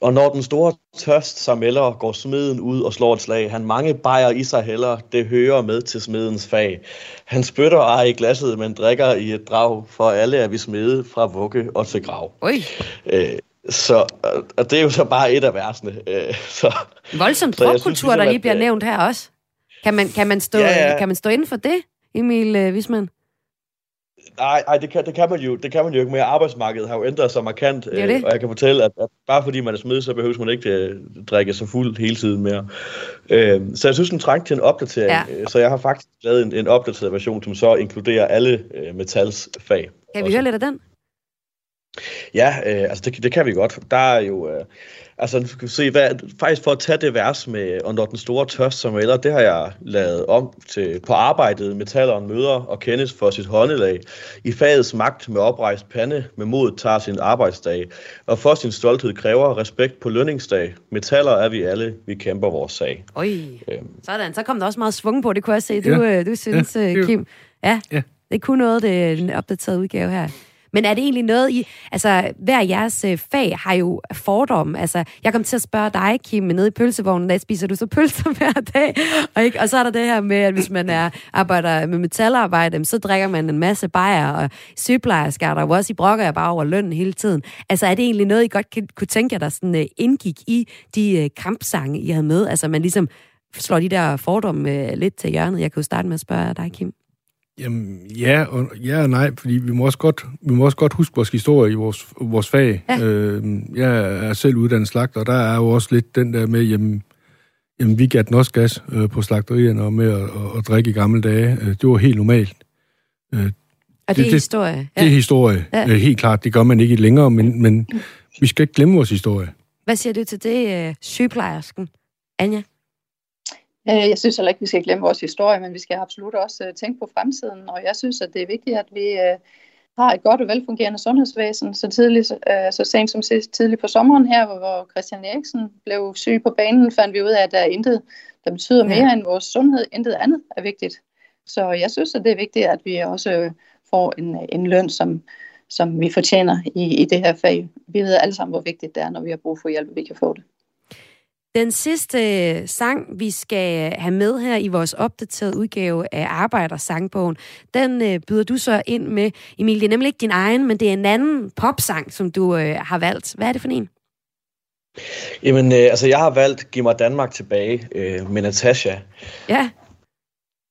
Speaker 14: Og når den store tørst sig melder, går smeden ud og slår et slag. Han mange bajer i sig heller, det hører med til smedens fag. Han spytter ej i glasset, men drikker i et drag, for alle er vi smede fra vugge og til grav.
Speaker 1: Oi.
Speaker 14: Øh, så og det er jo så bare et af versene. Øh, så,
Speaker 1: Voldsom dropkultur, der lige bliver at, nævnt her også. Kan man, kan man, stå, ja, ja. kan man stå inden for det, Emil Wisman?
Speaker 14: Nej, nej det, kan, det, kan man jo, det kan man jo ikke mere. Arbejdsmarkedet har jo ændret sig markant, det det. Øh, og jeg kan fortælle, at, at bare fordi man er smidt, så behøver man ikke at drikke sig fuld hele tiden mere. Øh, så jeg synes, den trængte til en opdatering, ja. Øh, så jeg har faktisk lavet en, en opdateret version, som så inkluderer alle øh, metalsfag.
Speaker 1: Kan vi også. høre lidt af den?
Speaker 14: Ja, øh, altså det, det kan vi godt. Der er jo... Øh, Altså, du kan se, hvad, faktisk for at tage det vers med, og når den store tørst som eller, det har jeg lavet om til på arbejdet, metalleren møder og kendes for sit håndelag. I fagets magt med oprejst pande, med mod tager sin arbejdsdag, og for sin stolthed kræver respekt på lønningsdag. Metaller er vi alle, vi kæmper vores sag.
Speaker 1: Oj, øhm. sådan. Så kom der også meget svung på, det kunne jeg se. Du, ja. Øh, du synes, ja, Kim. Ja, ja, det kunne noget, det en opdateret udgave her. Men er det egentlig noget i... Altså, hver jeres øh, fag har jo fordomme. Altså, jeg kom til at spørge dig, Kim, nede i pølsevognen, der spiser du så pølser hver dag? Og, ikke? og så er der det her med, at hvis man er, arbejder med metalarbejde, så drikker man en masse bajer, og sygeplejersker der jo også, I brokker jeg bare over lønnen hele tiden. Altså, er det egentlig noget, I godt kunne tænke jer, der sådan, øh, indgik i de øh, kampsange, I havde med? Altså, man ligesom slår de der fordomme lidt til hjørnet. Jeg kan jo starte med at spørge dig, Kim.
Speaker 12: Jamen, ja og, ja og nej, fordi vi må også godt, vi må også godt huske vores historie i vores, vores fag. Ja. Øh, jeg er selv uddannet slagter, og der er jo også lidt den der med, jamen, jamen vi gav den også gas øh, på slagterierne og med at, at, at drikke i gamle dage. Øh, det var helt normalt.
Speaker 1: Øh, og det, det er historie?
Speaker 12: Ja. Det er historie, ja. øh, helt klart. Det gør man ikke længere, men, men vi skal ikke glemme vores historie.
Speaker 1: Hvad siger du til det, øh, sygeplejersken? Anja?
Speaker 13: Øh, jeg synes heller ikke, vi skal glemme vores historie, men vi skal absolut også øh, tænke på fremtiden. Og jeg synes, at det er vigtigt, at vi øh, har et godt og velfungerende sundhedsvæsen. Så, tidligt, så sent som sidst, tidligt på sommeren her, hvor Christian Eriksen blev syg på banen, fandt vi ud af, at der er intet, der betyder mere end vores sundhed. Intet andet er vigtigt. Så jeg synes, at det er vigtigt, at vi også får en, en løn, som, som vi fortjener i, i det her fag. Vi ved alle sammen, hvor vigtigt det er, når vi har brug for hjælp, at vi kan få det.
Speaker 1: Den sidste øh, sang, vi skal have med her i vores opdaterede udgave af Arbejdersangbogen, den øh, byder du så ind med. Emil, det er nemlig ikke din egen, men det er en anden popsang, som du øh, har valgt. Hvad er det for en?
Speaker 14: Jamen, øh, altså jeg har valgt Giv mig Danmark tilbage øh, med Natasha.
Speaker 1: Ja.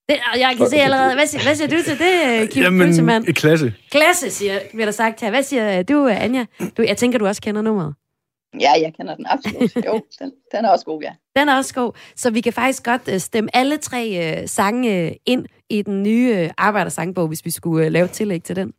Speaker 1: Det, jeg kan se allerede. Hvad siger, hvad siger du til det, øh, Kim Jamen, Pølsemand?
Speaker 12: klasse.
Speaker 1: Klasse, siger, bliver der sagt her. Hvad siger du, Anja? Du, jeg tænker, du også kender nummeret.
Speaker 13: Ja, jeg kender den absolut. Jo, den, den er også god, ja.
Speaker 1: Den er også god. Så vi kan faktisk godt uh, stemme alle tre uh, sange uh, ind i den nye uh, arbejdersangbog, hvis vi skulle uh, lave et tillæg til den.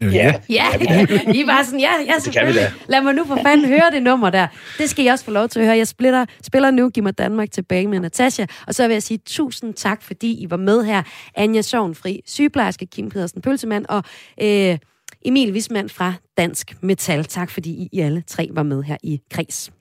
Speaker 12: Ja.
Speaker 1: Ja, I var sådan, ja, ja selvfølgelig. Lad mig nu for fanden høre det nummer der. Det skal I også få lov til at høre. Jeg spiller, spiller nu Giv mig Danmark tilbage med Natasha. Og så vil jeg sige tusind tak, fordi I var med her. Anja Sovnfri, sygeplejerske, Kim Pedersen Pølsemand og... Øh, Emil Wismand fra Dansk Metal. Tak fordi I alle tre var med her i Kreds.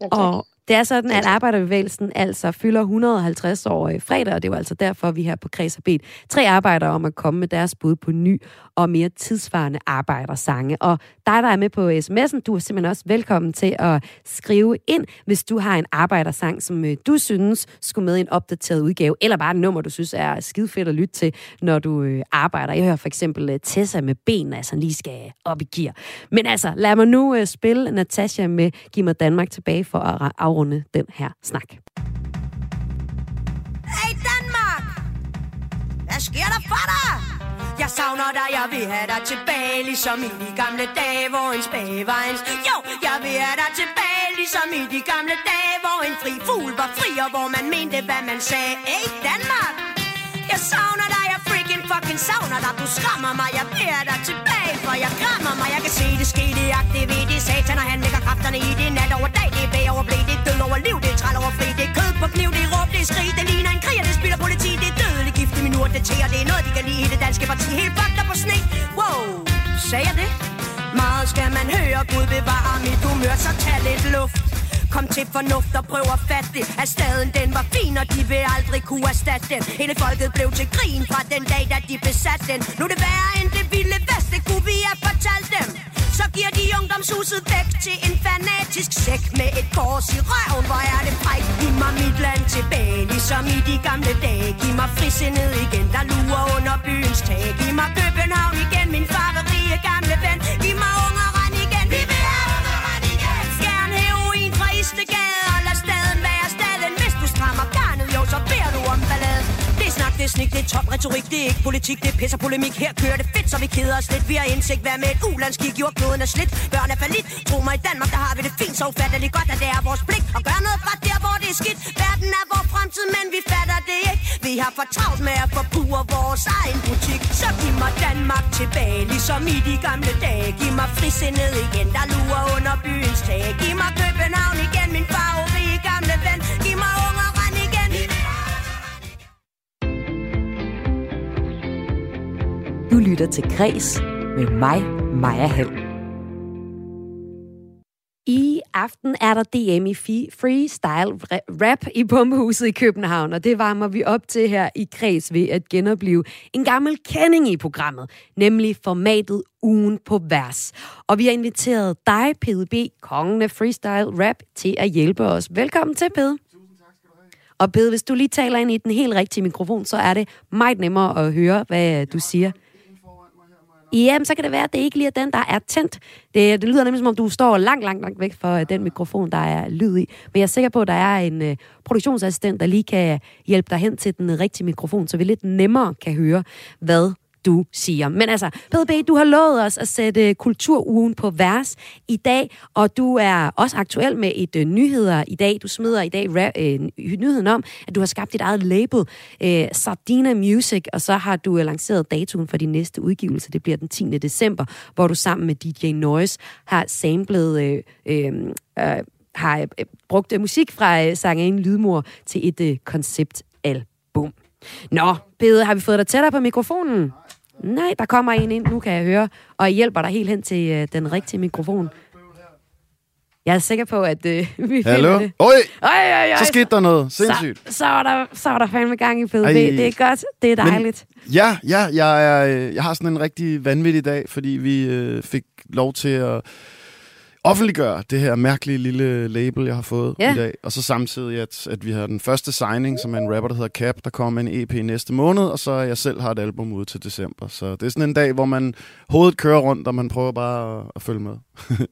Speaker 1: Ja, og Det er sådan, at arbejderbevægelsen altså fylder 150 år i fredag, og det er jo altså derfor, vi her på Kreds har bedt tre arbejdere om at komme med deres bud på ny og mere tidsvarende arbejdersange. Og dig, der er med på sms'en, du er simpelthen også velkommen til at skrive ind, hvis du har en arbejdersang, som øh, du synes skulle med i en opdateret udgave, eller bare et nummer, du synes er skide fedt at lytte til, når du øh, arbejder. Jeg hører for eksempel øh, Tessa med ben, altså lige skal op i gear. Men altså, lad mig nu spille Natasha med Giv mig Danmark tilbage for at afrunde den her snak.
Speaker 16: Hey Danmark! Hvad sker der for dig? Jeg savner dig, jeg vil have dig tilbage Ligesom i de gamle dage, hvor en spage var en... Jo, jeg vil have dig tilbage Ligesom i de gamle dage, hvor en fri fugl var fri Og hvor man mente, hvad man sagde. Hey Danmark! Jeg savner dig, jeg freaking fucking savner dig. Du skræmmer mig, jeg beder dig tilbage For jeg krammer mig, jeg kan se det ske Det aktiverer det satan, og han lægger kræfterne i det Nat over dag, det er bag over blæ Det er død over liv, det er træl over fri. Det er kød på kniv, det er råb, det er skrig. Det ligner en krig, og det spiller politi Det er død minutter i min det er noget, de kan lide. I det danske parti Helt fucked på sne. Wow, sagde jeg det? Meget skal man høre, Gud bevare mit humør Så tag lidt luft. Kom til fornuft og prøv at fatte det. At staden den var fin, og de vil aldrig kunne erstatte den. Hele folket blev til grin fra den dag, da de besatte den. Nu er det værre end det vilde vest, det kunne vi have fortalt dem? Så giver de ungdomshuset væk til en fanatisk sæk Med et kors i røven, hvor er det fræk Giv mig mit land tilbage, ligesom i de gamle dage. Giv mig frisindet igen, der lurer under byens tag. Giv mig København igen, min farverige gamle ven. Giv mig ungeren igen, vi vil have ungeren igen. Skærn heroin fra Istegade? Snak, det er snik, det er top retorik Det er ikke politik, det er pisser polemik. Her kører det fedt, så vi keder os lidt. Vi har indsigt, hvad med et ulandskig? Jordkloden er slidt, børn er falit Tro mig, i Danmark, der har vi det fint Så ufatteligt godt, at det er vores pligt Og gøre noget fra der, hvor det er skidt. Verden er vores fremtid, men vi fatter det ikke. Vi har for travlt med at forbruge vores egen butik. Så giv mig Danmark tilbage Ligesom i de gamle dage. Giv mig frisindet igen, der lurer under byens tag. Giv mig København igen, min far
Speaker 1: Du lytter til Græs med mig, Maja Hall. I aften er der DM i freestyle rap i Pumpehuset i København, og det varmer vi op til her i Kreds ved at genopleve en gammel kending i programmet, nemlig formatet Ugen på vers. Og vi har inviteret dig, PDB, kongen af freestyle rap, til at hjælpe os. Velkommen til, Pede. Og Pede, hvis du lige taler ind i den helt rigtige mikrofon, så er det meget nemmere at høre, hvad du siger. Jamen, så kan det være, at det ikke lige er den, der er tændt. Det, det lyder nemlig, som om du står langt, langt, langt væk fra øh, den mikrofon, der er lyd i. Men jeg er sikker på, at der er en uh, produktionsassistent, der lige kan hjælpe dig hen til den rigtige mikrofon, så vi lidt nemmere kan høre, hvad du siger. Men altså, PDB, du har lovet os at sætte øh, kulturugen på vers i dag, og du er også aktuel med et uh, nyheder i dag. Du smider i dag ra- øh, nyheden om, at du har skabt dit eget label, øh, Sardina Music, og så har du uh, lanceret datoen for din næste udgivelse. Det bliver den 10. december, hvor du sammen med DJ Noise har samlet... Øh, øh, øh, har brugt musik fra øh, Lydmor til et øh, konceptalbum. Nå, Pede, har vi fået dig tættere på mikrofonen? Nej, der kommer en ind, nu kan jeg høre, og jeg hjælper dig helt hen til øh, den rigtige mikrofon. Jeg er sikker på, at øh, vi
Speaker 17: Hallo?
Speaker 1: finder det.
Speaker 17: Oj,
Speaker 1: Oj, oj, oj.
Speaker 17: så skete der noget. Sindssygt.
Speaker 1: Så, så, var der, så var der fandme gang i PDB. Det er godt. Det er dejligt.
Speaker 17: Men, ja, ja jeg, er, øh, jeg har sådan en rigtig vanvittig dag, fordi vi øh, fik lov til at offentliggøre det her mærkelige lille label, jeg har fået
Speaker 1: Ja.
Speaker 17: i dag. Og så samtidig, at, at vi har den første signing, som er en rapper, der hedder Cap, der kommer med en EP næste måned, og så jeg selv har et album ude til december. Så det er sådan en dag, hvor man hovedet kører rundt, og man prøver bare at, at følge med.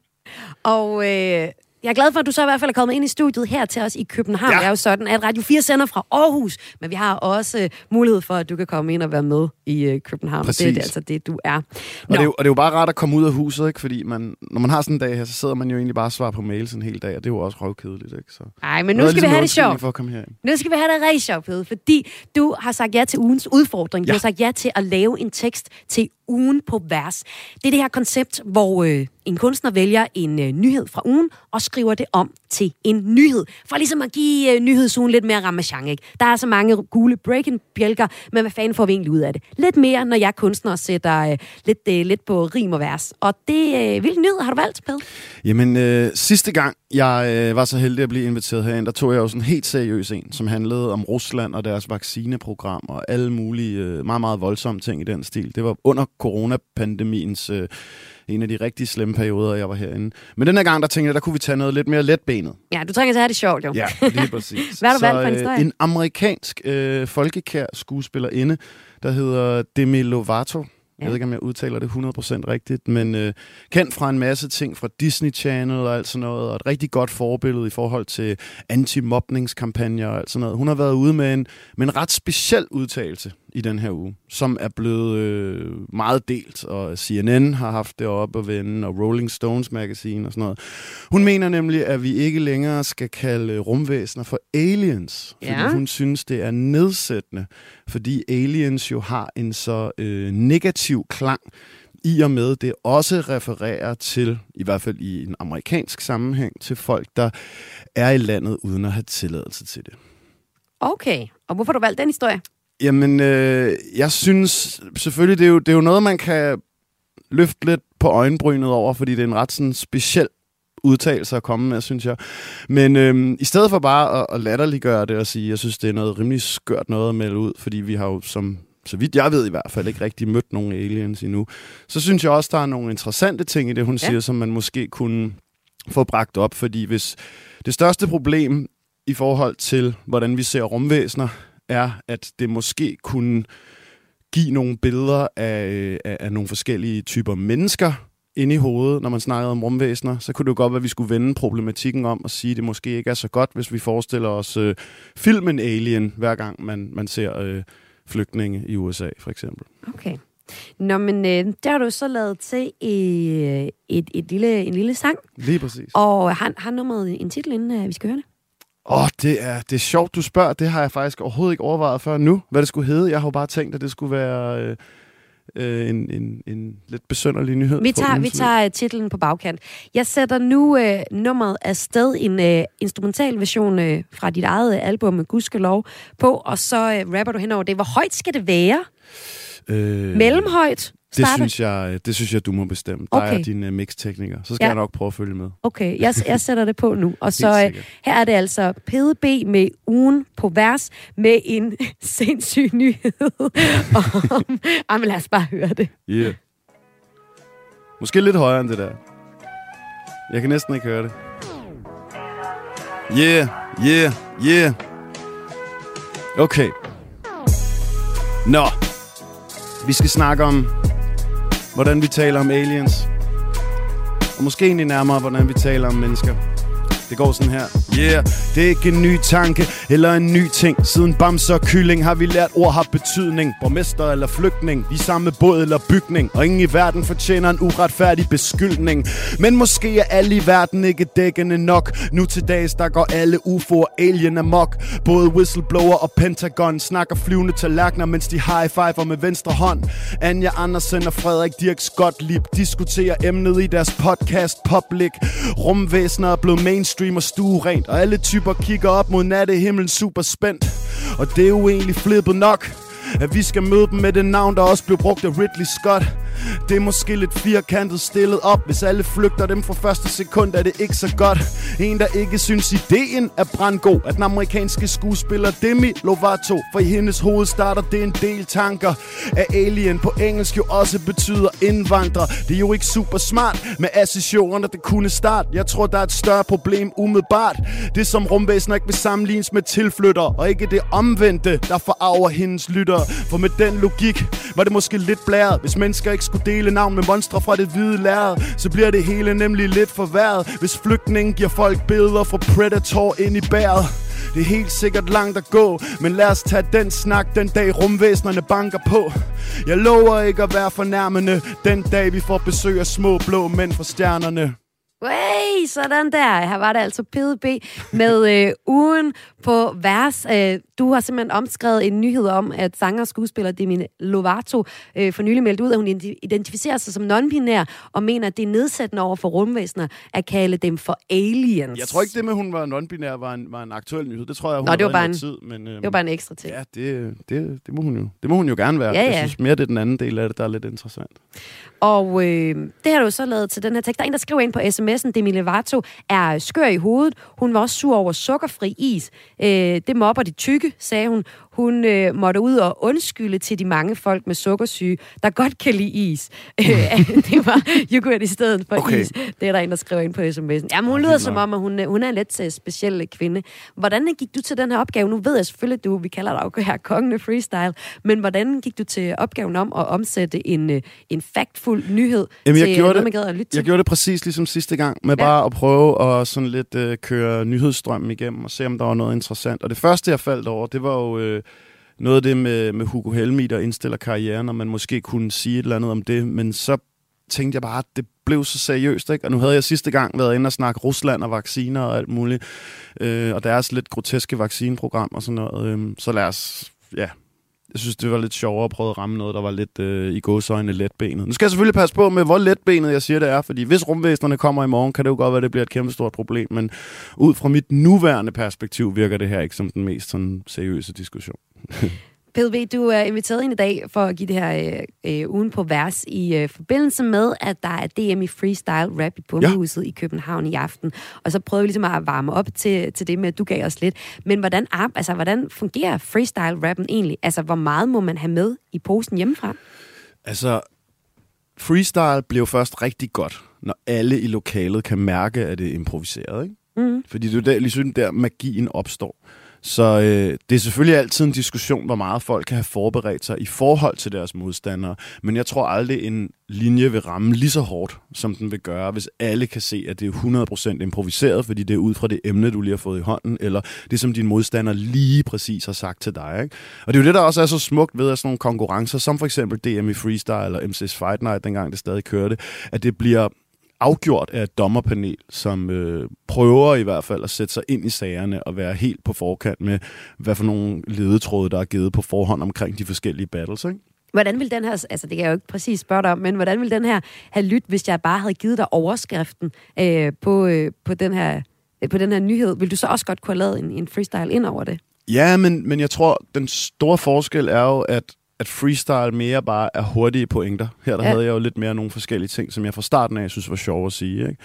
Speaker 1: Og øh, jeg er glad for, at du så i hvert fald er kommet ind i studiet her til os i København. Ja. Det er jo sådan, at Radio 4 sender fra Aarhus, men vi har også øh, mulighed for, at du kan komme ind og være med i øh, København.
Speaker 17: Præcis.
Speaker 1: Det er det, altså det, du er.
Speaker 17: Og det, er jo, og det er jo bare rart at komme ud af huset, ikke? fordi man, når man har sådan en dag her, så sidder man jo egentlig bare og svarer på mails en hel dag, og det er jo også røvkedeligt. Ikke? Så,
Speaker 1: Ej, men nu skal vi
Speaker 17: ligesom
Speaker 1: have
Speaker 17: en
Speaker 1: det sjovt.
Speaker 17: for at komme herind.
Speaker 1: Nu skal vi have det rigtig sjovt, Pede, fordi du har sagt ja til ugens udfordring. Du
Speaker 17: Ja.
Speaker 1: har sagt ja til at lave en tekst til ugen på vers. Det er det her koncept, hvor øh, en kunstner vælger en øh, nyhed fra ugen og skriver det om til en nyhed. For ligesom at give øh, nyhedsugen lidt mere ramachan, ikke? Der er så mange gule breaking-bjælker, men hvad fanden får vi egentlig ud af det? Lidt mere, når jeg kunstner sætter øh, lidt, øh, lidt på rim og vers. Og det, øh, hvilken nyhed har du valgt, Ped?
Speaker 17: Jamen, øh, sidste gang jeg øh, var så heldig at blive inviteret herind, der tog jeg jo sådan helt seriøs en, som handlede om Rusland og deres vaccineprogram og alle mulige øh, meget, meget voldsomme ting i den stil. Det var under coronapandemiens øh, en af de rigtig slemme perioder, jeg var herinde. Men den her gang, der tænkte jeg, der kunne vi tage noget lidt mere letbenet.
Speaker 1: Ja, du trænger til at have det sjovt, jo.
Speaker 17: Ja, lige præcis.
Speaker 1: Hvad har du
Speaker 17: Så,
Speaker 1: valgt for en
Speaker 17: øh,
Speaker 1: historie?
Speaker 17: En amerikansk øh, folkekær skuespillerinde, der hedder Demi Lovato. Jeg ved ikke, om jeg udtaler det 100% rigtigt, men øh, kendt fra en masse ting fra Disney Channel og alt sådan noget, og et rigtig godt forbillede i forhold til anti-mobningskampagner og alt sådan noget. Hun har været ude med en, med en ret speciel udtalelse i den her uge, som er blevet øh, meget delt, og CNN har haft det op at vende, og Rolling Stones Magazine og sådan noget. Hun mener nemlig, at vi ikke længere skal kalde rumvæsener for aliens, fordi
Speaker 1: Ja.
Speaker 17: hun synes, det er nedsættende, fordi aliens jo har en så øh, negativ klang, i og med det også refererer til, i hvert fald i en amerikansk sammenhæng, til folk, der er i landet uden at have tilladelse til det.
Speaker 1: Okay, og hvorfor har du valgt den historie?
Speaker 17: Jamen, øh, jeg synes selvfølgelig, det er, jo, det er jo noget, man kan løfte lidt på øjenbrynet over, fordi det er en ret sådan speciel udtalelse at komme med, synes jeg. Men øh, i stedet for bare at, at latterliggøre det og sige, jeg synes, det er noget rimelig skørt noget at melde ud, fordi vi har jo som så vidt jeg ved i hvert fald, ikke rigtig mødt nogen aliens endnu. Så synes jeg også, der er nogle interessante ting i det, hun ja. siger, som man måske kunne få bragt op. Fordi hvis det største problem i forhold til, hvordan vi ser rumvæsener, er, at det måske kunne give nogle billeder af, af, af nogle forskellige typer mennesker inde i hovedet, når man snakker om rumvæsener, så kunne det jo godt være, at vi skulle vende problematikken om og sige, at det måske ikke er så godt, hvis vi forestiller os øh, filmen Alien, hver gang man, man ser øh, flygtninge i USA, for eksempel.
Speaker 1: Okay. Nå, men øh, der har du så lavet til øh, et, et lille, en lille sang,
Speaker 17: Lige præcis.
Speaker 1: og har, har nummeret en titel, inden øh, vi skal høre det?
Speaker 17: Åh, oh, det er, det er sjovt, du spørger. Det har jeg faktisk overhovedet ikke overvejet før nu, hvad det skulle hedde. Jeg har jo bare tænkt, at det skulle være øh, øh, en, en, en lidt besønderlig nyhed.
Speaker 1: Vi tager, vi tager øh, titlen på bagkant. Jeg sætter nu øh, nummeret afsted, en øh, instrumental version øh, fra dit eget øh, album med Gudskelov på, og så øh, rapper du henover det. Hvor højt skal det være?
Speaker 17: Øh,
Speaker 1: Mellemhøjt?
Speaker 17: Det synes, jeg, det synes jeg, du må bestemme. Der
Speaker 1: Okay.
Speaker 17: er din uh, mixtekniker. Så skal
Speaker 1: Ja.
Speaker 17: jeg nok prøve at følge med.
Speaker 1: Okay, jeg, jeg sætter det på nu. Og så øh,
Speaker 17: sikkert.
Speaker 1: her er det altså PDB med ugen på vers med en sindssyg nyhed. om, jamen lad os bare høre det.
Speaker 17: Yeah. Måske lidt højere end det der. Jeg kan næsten ikke høre det. Yeah, yeah, yeah. Okay. Nå. Vi skal snakke om, hvordan vi taler om aliens. Og måske egentlig nærmere, hvordan vi taler om mennesker. Det går sådan her. Yeah, det er ikke en ny tanke eller en ny ting. Siden bamser og kylling har vi lært ord har betydning. Borgmester eller flygtning, i samme båd eller bygning. Og ingen i verden fortjener en uretfærdig beskyldning. Men måske er alle i verden ikke dækkende nok. Nu til dags, der går alle UFO'er alien amok. Både whistleblower og Pentagon snakker flyvende tallerkener, mens de high-fiver med venstre hånd. Anja Andersen og Frederik Dirk Gottlieb diskuterer emnet i deres podcast Public. Rumvæsener er blevet mainstream streamer stue rent, og alle typer kigger op mod nattehimlen super spændt. Og det er jo egentlig flippet nok, at vi skal møde dem med det navn, der også blev brugt af Ridley Scott. Det er måske lidt firkantet stillet op. Hvis alle flygter dem fra første sekund er det ikke så godt. En der ikke synes ideen er brandgod. At den amerikanske skuespiller Demi Lovato For i hendes hoved starter det en del tanker. At alien på engelsk jo også betyder indvandrer. Det er jo ikke super smart med assessionerne det kunne starte. Jeg tror der er et større problem umiddelbart. Det som rumvæsener ikke vil sammenlignes med tilflytter Og ikke det omvendte der forarver hendes lytter For med den logik var det måske lidt blæret Hvis mennesker ikke skulle dele navn med monstre fra det hvide lærred Så bliver det hele nemlig lidt forværret. Hvis flygtningen giver folk billeder fra Predator ind i bæret. Det er helt sikkert langt at gå Men lad os tage den snak den dag rumvæsnerne banker på. Jeg lover ikke at være fornærmende Den dag vi får besøg af små blå mænd fra stjernerne.
Speaker 1: Hey, sådan der. Her var det altså PDB med øh, ugen på vers. Øh, du har simpelthen omskrevet en nyhed om, at sanger og skuespiller Demi Lovato øh, for nylig meldt ud, at hun identificerer sig som non-binær og mener, at det er nedsættende over for rumvæsener at kalde dem for aliens.
Speaker 17: Jeg tror ikke, det med, at hun var non-binær var en, var en aktuel nyhed. Det tror jeg, hun
Speaker 1: Nå, det var bare
Speaker 17: en, tid. Men, øhm,
Speaker 1: det var bare en ekstra ting.
Speaker 17: Ja, det, det, det, må hun jo, det må hun jo gerne være.
Speaker 1: Ja, ja.
Speaker 17: Jeg synes mere, det er den anden del af det, der er lidt interessant.
Speaker 1: Og øh, det har du så lavet til den her tekst. Der er en, der skriver ind på sms'en, Demi Lovato er skør i hovedet. Hun var også sur over sukkerfri is. Øh, det mobber de tykke, sagde hun. Hun øh, måtte ud og undskylde til de mange folk med sukkersyge, der godt kan lide is. Øh, det var yoghurt i stedet for okay. is. Det er der en, der skriver ind på sms'en. Jamen, hun lyder som om, at hun, hun er en lidt uh, speciel kvinde. Hvordan gik du til den her opgave? Nu ved jeg selvfølgelig, at du, vi kalder dig jo her kongen freestyle, men hvordan gik du til opgaven om at omsætte en, øh, en factful nyhed
Speaker 17: Jamen, jeg
Speaker 1: til
Speaker 17: gjorde
Speaker 1: noget,
Speaker 17: det,
Speaker 1: man gad at lytte til?
Speaker 17: Jeg gjorde det præcis ligesom sidste gang, med ja. bare at prøve at sådan lidt øh, køre nyhedsstrømmen igennem og se, om der var noget interessant. Og det første, jeg faldt over, det var jo... Øh, noget af det med, med Hugo Helmi, der indstiller karrieren, og man måske kunne sige et eller andet om det, men så tænkte jeg bare, at det blev så seriøst, ikke? Og nu havde jeg sidste gang været inde og snakke Rusland og vacciner og alt muligt, øh, og deres lidt groteske vaccineprogram og sådan noget, øh, så lad os, ja, jeg synes, det var lidt sjovere at prøve at ramme noget, der var lidt øh, i gåsøjne letbenet. Nu skal jeg selvfølgelig passe på med, hvor letbenet jeg siger, det er, fordi hvis rumvæsenerne kommer i morgen, kan det jo godt være, at det bliver et kæmpe stort problem, men ud fra mit nuværende perspektiv virker det her ikke som den mest sådan, seriøse diskussion.
Speaker 1: PDB, du er inviteret ind i dag for at give det her øh, øh, ugen på vers i øh, forbindelse med, at der er DM i freestyle rap i Bummehuset ja. i København i aften. Og så prøver vi ligesom at varme op til, til det med, at du gav os lidt. Men hvordan, altså, hvordan fungerer freestyle-rappen egentlig? Altså, hvor meget må man have med i posen hjemmefra?
Speaker 17: Altså, freestyle bliver først rigtig godt, når alle i lokalet kan mærke, at det er improviseret. Ikke? Mm. Fordi det er der, ligesom der magien opstår. Så øh, det er selvfølgelig altid en diskussion, hvor meget folk kan have forberedt sig i forhold til deres modstandere. Men jeg tror aldrig, en linje vil ramme lige så hårdt, som den vil gøre, hvis alle kan se, at det er 100% improviseret, fordi det er ud fra det emne, du lige har fået i hånden, eller det, som din modstander lige præcis har sagt til dig. Ikke? Og det er jo det, der også er så smukt ved at sådan nogle konkurrencer, som for eksempel DM i Freestyle eller MC's Fight Night, dengang det stadig kørte, at det bliver afgjort af et dommerpanel, som øh, prøver i hvert fald at sætte sig ind i sagerne og være helt på forkant med, hvad for nogle ledetråde, der er givet på forhånd omkring de forskellige battles. Ikke?
Speaker 1: Hvordan vil den her, altså det kan jeg jo ikke præcis spørge dig om, men hvordan vil den her have lyttet, hvis jeg bare havde givet dig overskriften øh, på, øh, på, den her, øh, på den her nyhed? Vil du så også godt kunne have lavet en, en freestyle ind over det?
Speaker 17: Ja, men, men jeg tror, den store forskel er jo, at at freestyle mere bare er hurtige pointer. Her der ja. havde jeg jo lidt mere nogle forskellige ting, som jeg fra starten af synes var sjov at sige. Ikke?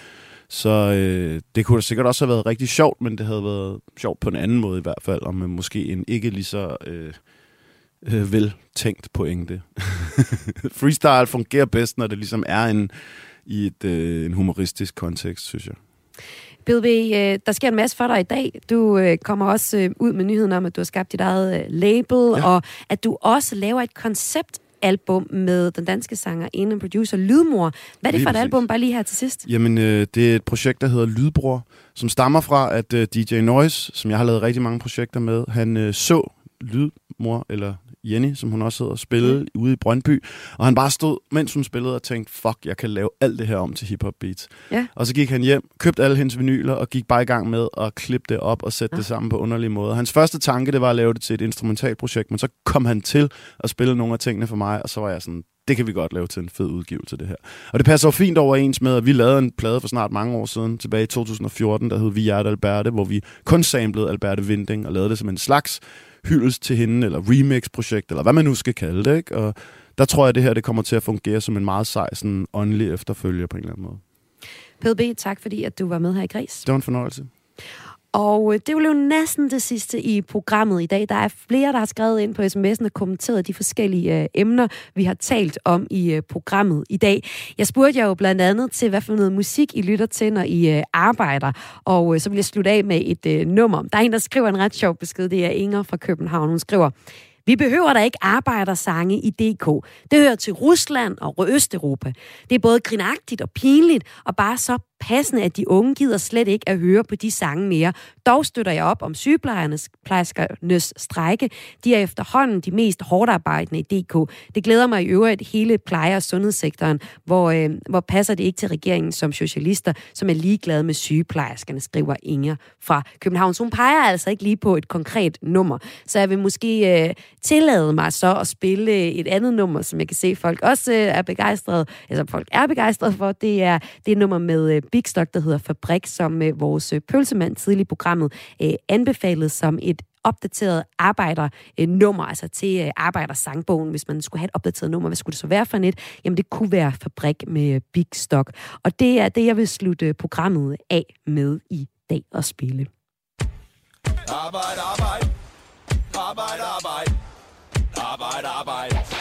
Speaker 17: Så øh, det kunne da sikkert også have været rigtig sjovt, men det havde været sjovt på en anden måde i hvert fald, og med måske en ikke lige så øh, øh, veltænkt pointe. freestyle fungerer bedst, når det ligesom er en, i et, øh, en humoristisk kontekst, synes jeg.
Speaker 1: Bill øh, der sker en masse for dig i dag. Du øh, kommer også øh, ud med nyheden om, at du har skabt dit eget label, ja. og at du også laver et koncept album med den danske sanger, en producer Lydmor. Hvad er det lige for et præcis. album, bare lige her til sidst?
Speaker 17: Jamen, øh, det er et projekt, der hedder Lydbror, som stammer fra, at øh, DJ Noise, som jeg har lavet rigtig mange projekter med, han øh, så Lydmor, eller Jenny, som hun også hedder, spille mm. ude i Brøndby. Og han bare stod, mens hun spillede, og tænkte, fuck, jeg kan lave alt det her om til hiphop beats.
Speaker 1: Ja.
Speaker 17: Og så gik han hjem, købte alle hendes vinyler, og gik bare i gang med at klippe det op og sætte ja. det sammen på underlige måder. Hans første tanke, det var at lave det til et instrumentalt projekt, men så kom han til at spille nogle af tingene for mig, og så var jeg sådan, det kan vi godt lave til en fed udgivelse, det her. Og det passer jo fint overens med, at vi lavede en plade for snart mange år siden, tilbage i 2014, der hed Vi er Alberte, hvor vi kun samlede Alberte Vinding og lavede det som en slags hyldest til hende, eller remix-projekt, eller hvad man nu skal kalde det. Ikke? Og der tror jeg, at det her det kommer til at fungere som en meget sej, sådan åndelig efterfølger på en eller anden måde.
Speaker 1: PDB, tak fordi at du var med her i Græs.
Speaker 17: Det var en fornøjelse.
Speaker 1: Og øh, det var jo næsten det sidste i programmet i dag. Der er flere, der har skrevet ind på sms'en og kommenteret de forskellige øh, emner, vi har talt om i øh, programmet i dag. Jeg spurgte jer jo blandt andet til, hvad for noget musik I lytter til, når I øh, arbejder. Og øh, så vil jeg slutte af med et øh, nummer. Der er en, der skriver en ret sjov besked. Det er Inger fra København. Hun skriver, vi behøver da ikke arbejdersange i DK. Det hører til Rusland og Østeuropa. Det er både grinagtigt og pinligt, og bare så passende, at de unge gider slet ikke at høre på de sange mere. Dog støtter jeg op om sygeplejernes strække. De er efterhånden de mest hårdt arbejdende i DK. Det glæder mig i øvrigt hele pleje- og sundhedssektoren, hvor, øh, hvor passer det ikke til regeringen som socialister, som er ligeglade med sygeplejerskerne, skriver Inger fra København. Så hun peger altså ikke lige på et konkret nummer. Så jeg vil måske øh, tillade mig så at spille øh, et andet nummer, som jeg kan se, folk også øh, er begejstrede, altså folk er begejstrede for. Det er det er nummer med øh, Big Stock, der hedder Fabrik, som øh, vores øh, pølsemand tidligere i programmet øh, anbefalede som et opdateret arbejdernummer, øh, altså til øh, arbejdersangbogen, hvis man skulle have et opdateret nummer. Hvad skulle det så være for net? Jamen, det kunne være Fabrik med Big Stock. Og det er det, jeg vil slutte programmet af med i dag at spille.
Speaker 15: Arbejde. Arbejde, arbejde. Arbejde, arbejde. Arbejde,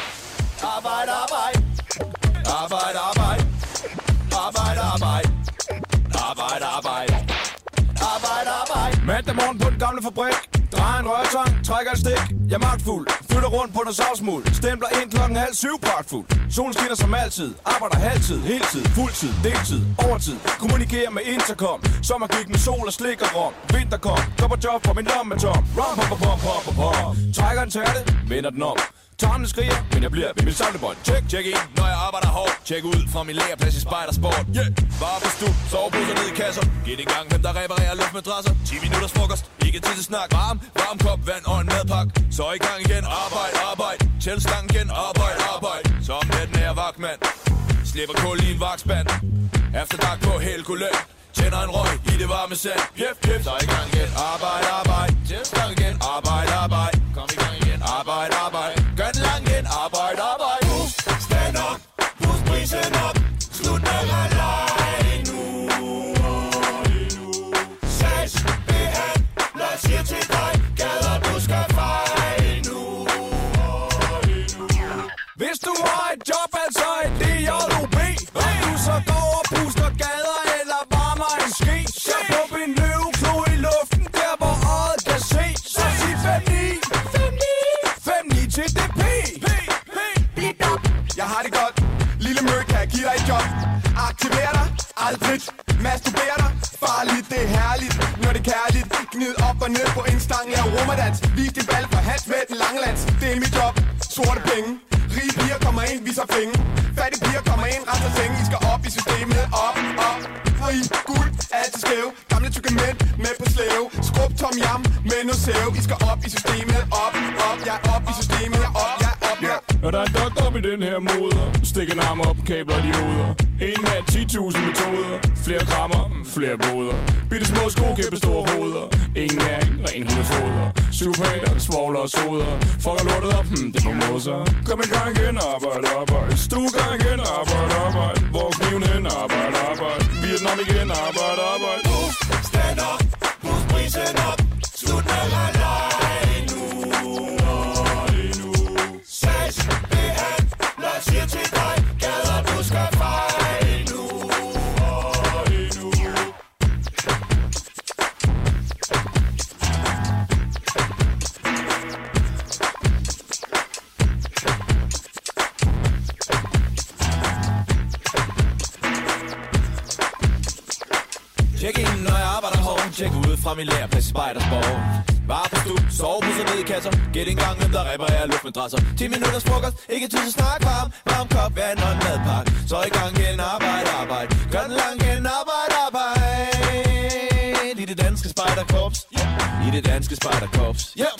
Speaker 15: Mandag morgen på den gamle fabrik. Drejer en rørtang, trækker et stik. Jeg er magtfuld. Flytter rundt på noget savsmuld. Stempler ind klokken halv syv pragtfuld. Solen skinner som altid. Arbejder halvtid, heltid, fuldtid, deltid, overtid. Kommunikerer med intercom. Sommergik med sol og slik og rom. Vinter kom. Kopper job for min lomme tom. Rom, pom, pom, pom, pom, pom, pom. Trækker en tærte, vender den om. Tårnene skriger, men jeg bliver ved mit samlebånd. Tjek, tjek ind, når jeg arbejder hårdt. Tjek ud fra min lagerplads i Spejdersport. Yeah, bare hvis du soveposer ned i kasser. Giv det gang, hvem der reparerer luftmadrasser. 10 minutters frokost, ikke tid til snak. Varm, varm kop, vand og en madpakke. Så i gang igen, arbejde, arbejde. Tæl stangen igen, arbejde, arbejde. Så om natten er jeg vagtmand. Slipper kul i en vagtspand. Efter dag på Helgoland. Tænder en røg i det varme sand. Jep, jep, så i gang igen. Arbejde, arbejde. Tæl stangen igen, arbejde, arbejde. Kom i gang igen. Arbejde, arbejde. God Aldrig Masturberer dig. Farligt, det er herligt. Når det er kærligt. Gnid op og ned på en stang. Lav rummerdans Vis din valg for hat med den langlands Det er mit job. Sorte penge. Rige piger kommer ind, viser penge. Fattige piger kommer ind, renser senge I skal op i systemet, op, op. Fri, guld, altid skæv Gamle tykke mænd med på slæve. Skrub tom jam. Med noget sæv. I skal op i systemet, op, op. Jeg op i
Speaker 18: den her moder. Stik en arm op, kabler de hoveder En mand, 10.000 metoder. Flere krammer, mm, flere boder. Bitte små sko, kæmpe store hoveder. Ingen næring, ren hundefoder. Superhater, svogler og soder. Fucker lortet op, hmm, det må moser Kom i gang igen, arbejde, arbejde. Stue gang igen, arbejde, arbejde. Hvor kniven hen, arbejde, arbejde. Vietnam igen, arbejde, arbejde.
Speaker 15: Stand up, pus prisen op fra min læreplads i Spejdersborg Bare på stue, soveposer ned i kasser. Gæt en gang, hvem der reparerer luftmadrasser 10 minutters frokost, ikke tid til snak Varm, varm kop, vand og en madpakke. Så i gang igen, arbejde, arbejde. Gør den lang igen, arbejde, arbejde. I det danske spejderkorps. I det danske spejderkorps. Yeah.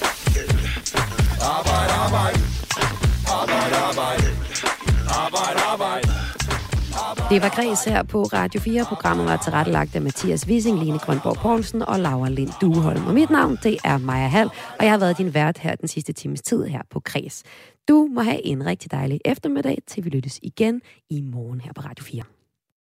Speaker 15: Arbejde, arbejde. Arbejde, arbejde. Arbejde, arbejde.
Speaker 1: Det var Græs her på Radio 4. Programmet var tilrettelagt af Mathias Wissing, Line Grønborg Poulsen og Laura Lind Dueholm. Og mit navn, det er Maja Hall, og jeg har været din vært her den sidste times tid her på Græs. Du må have en rigtig dejlig eftermiddag, til vi lyttes igen i morgen her på Radio 4.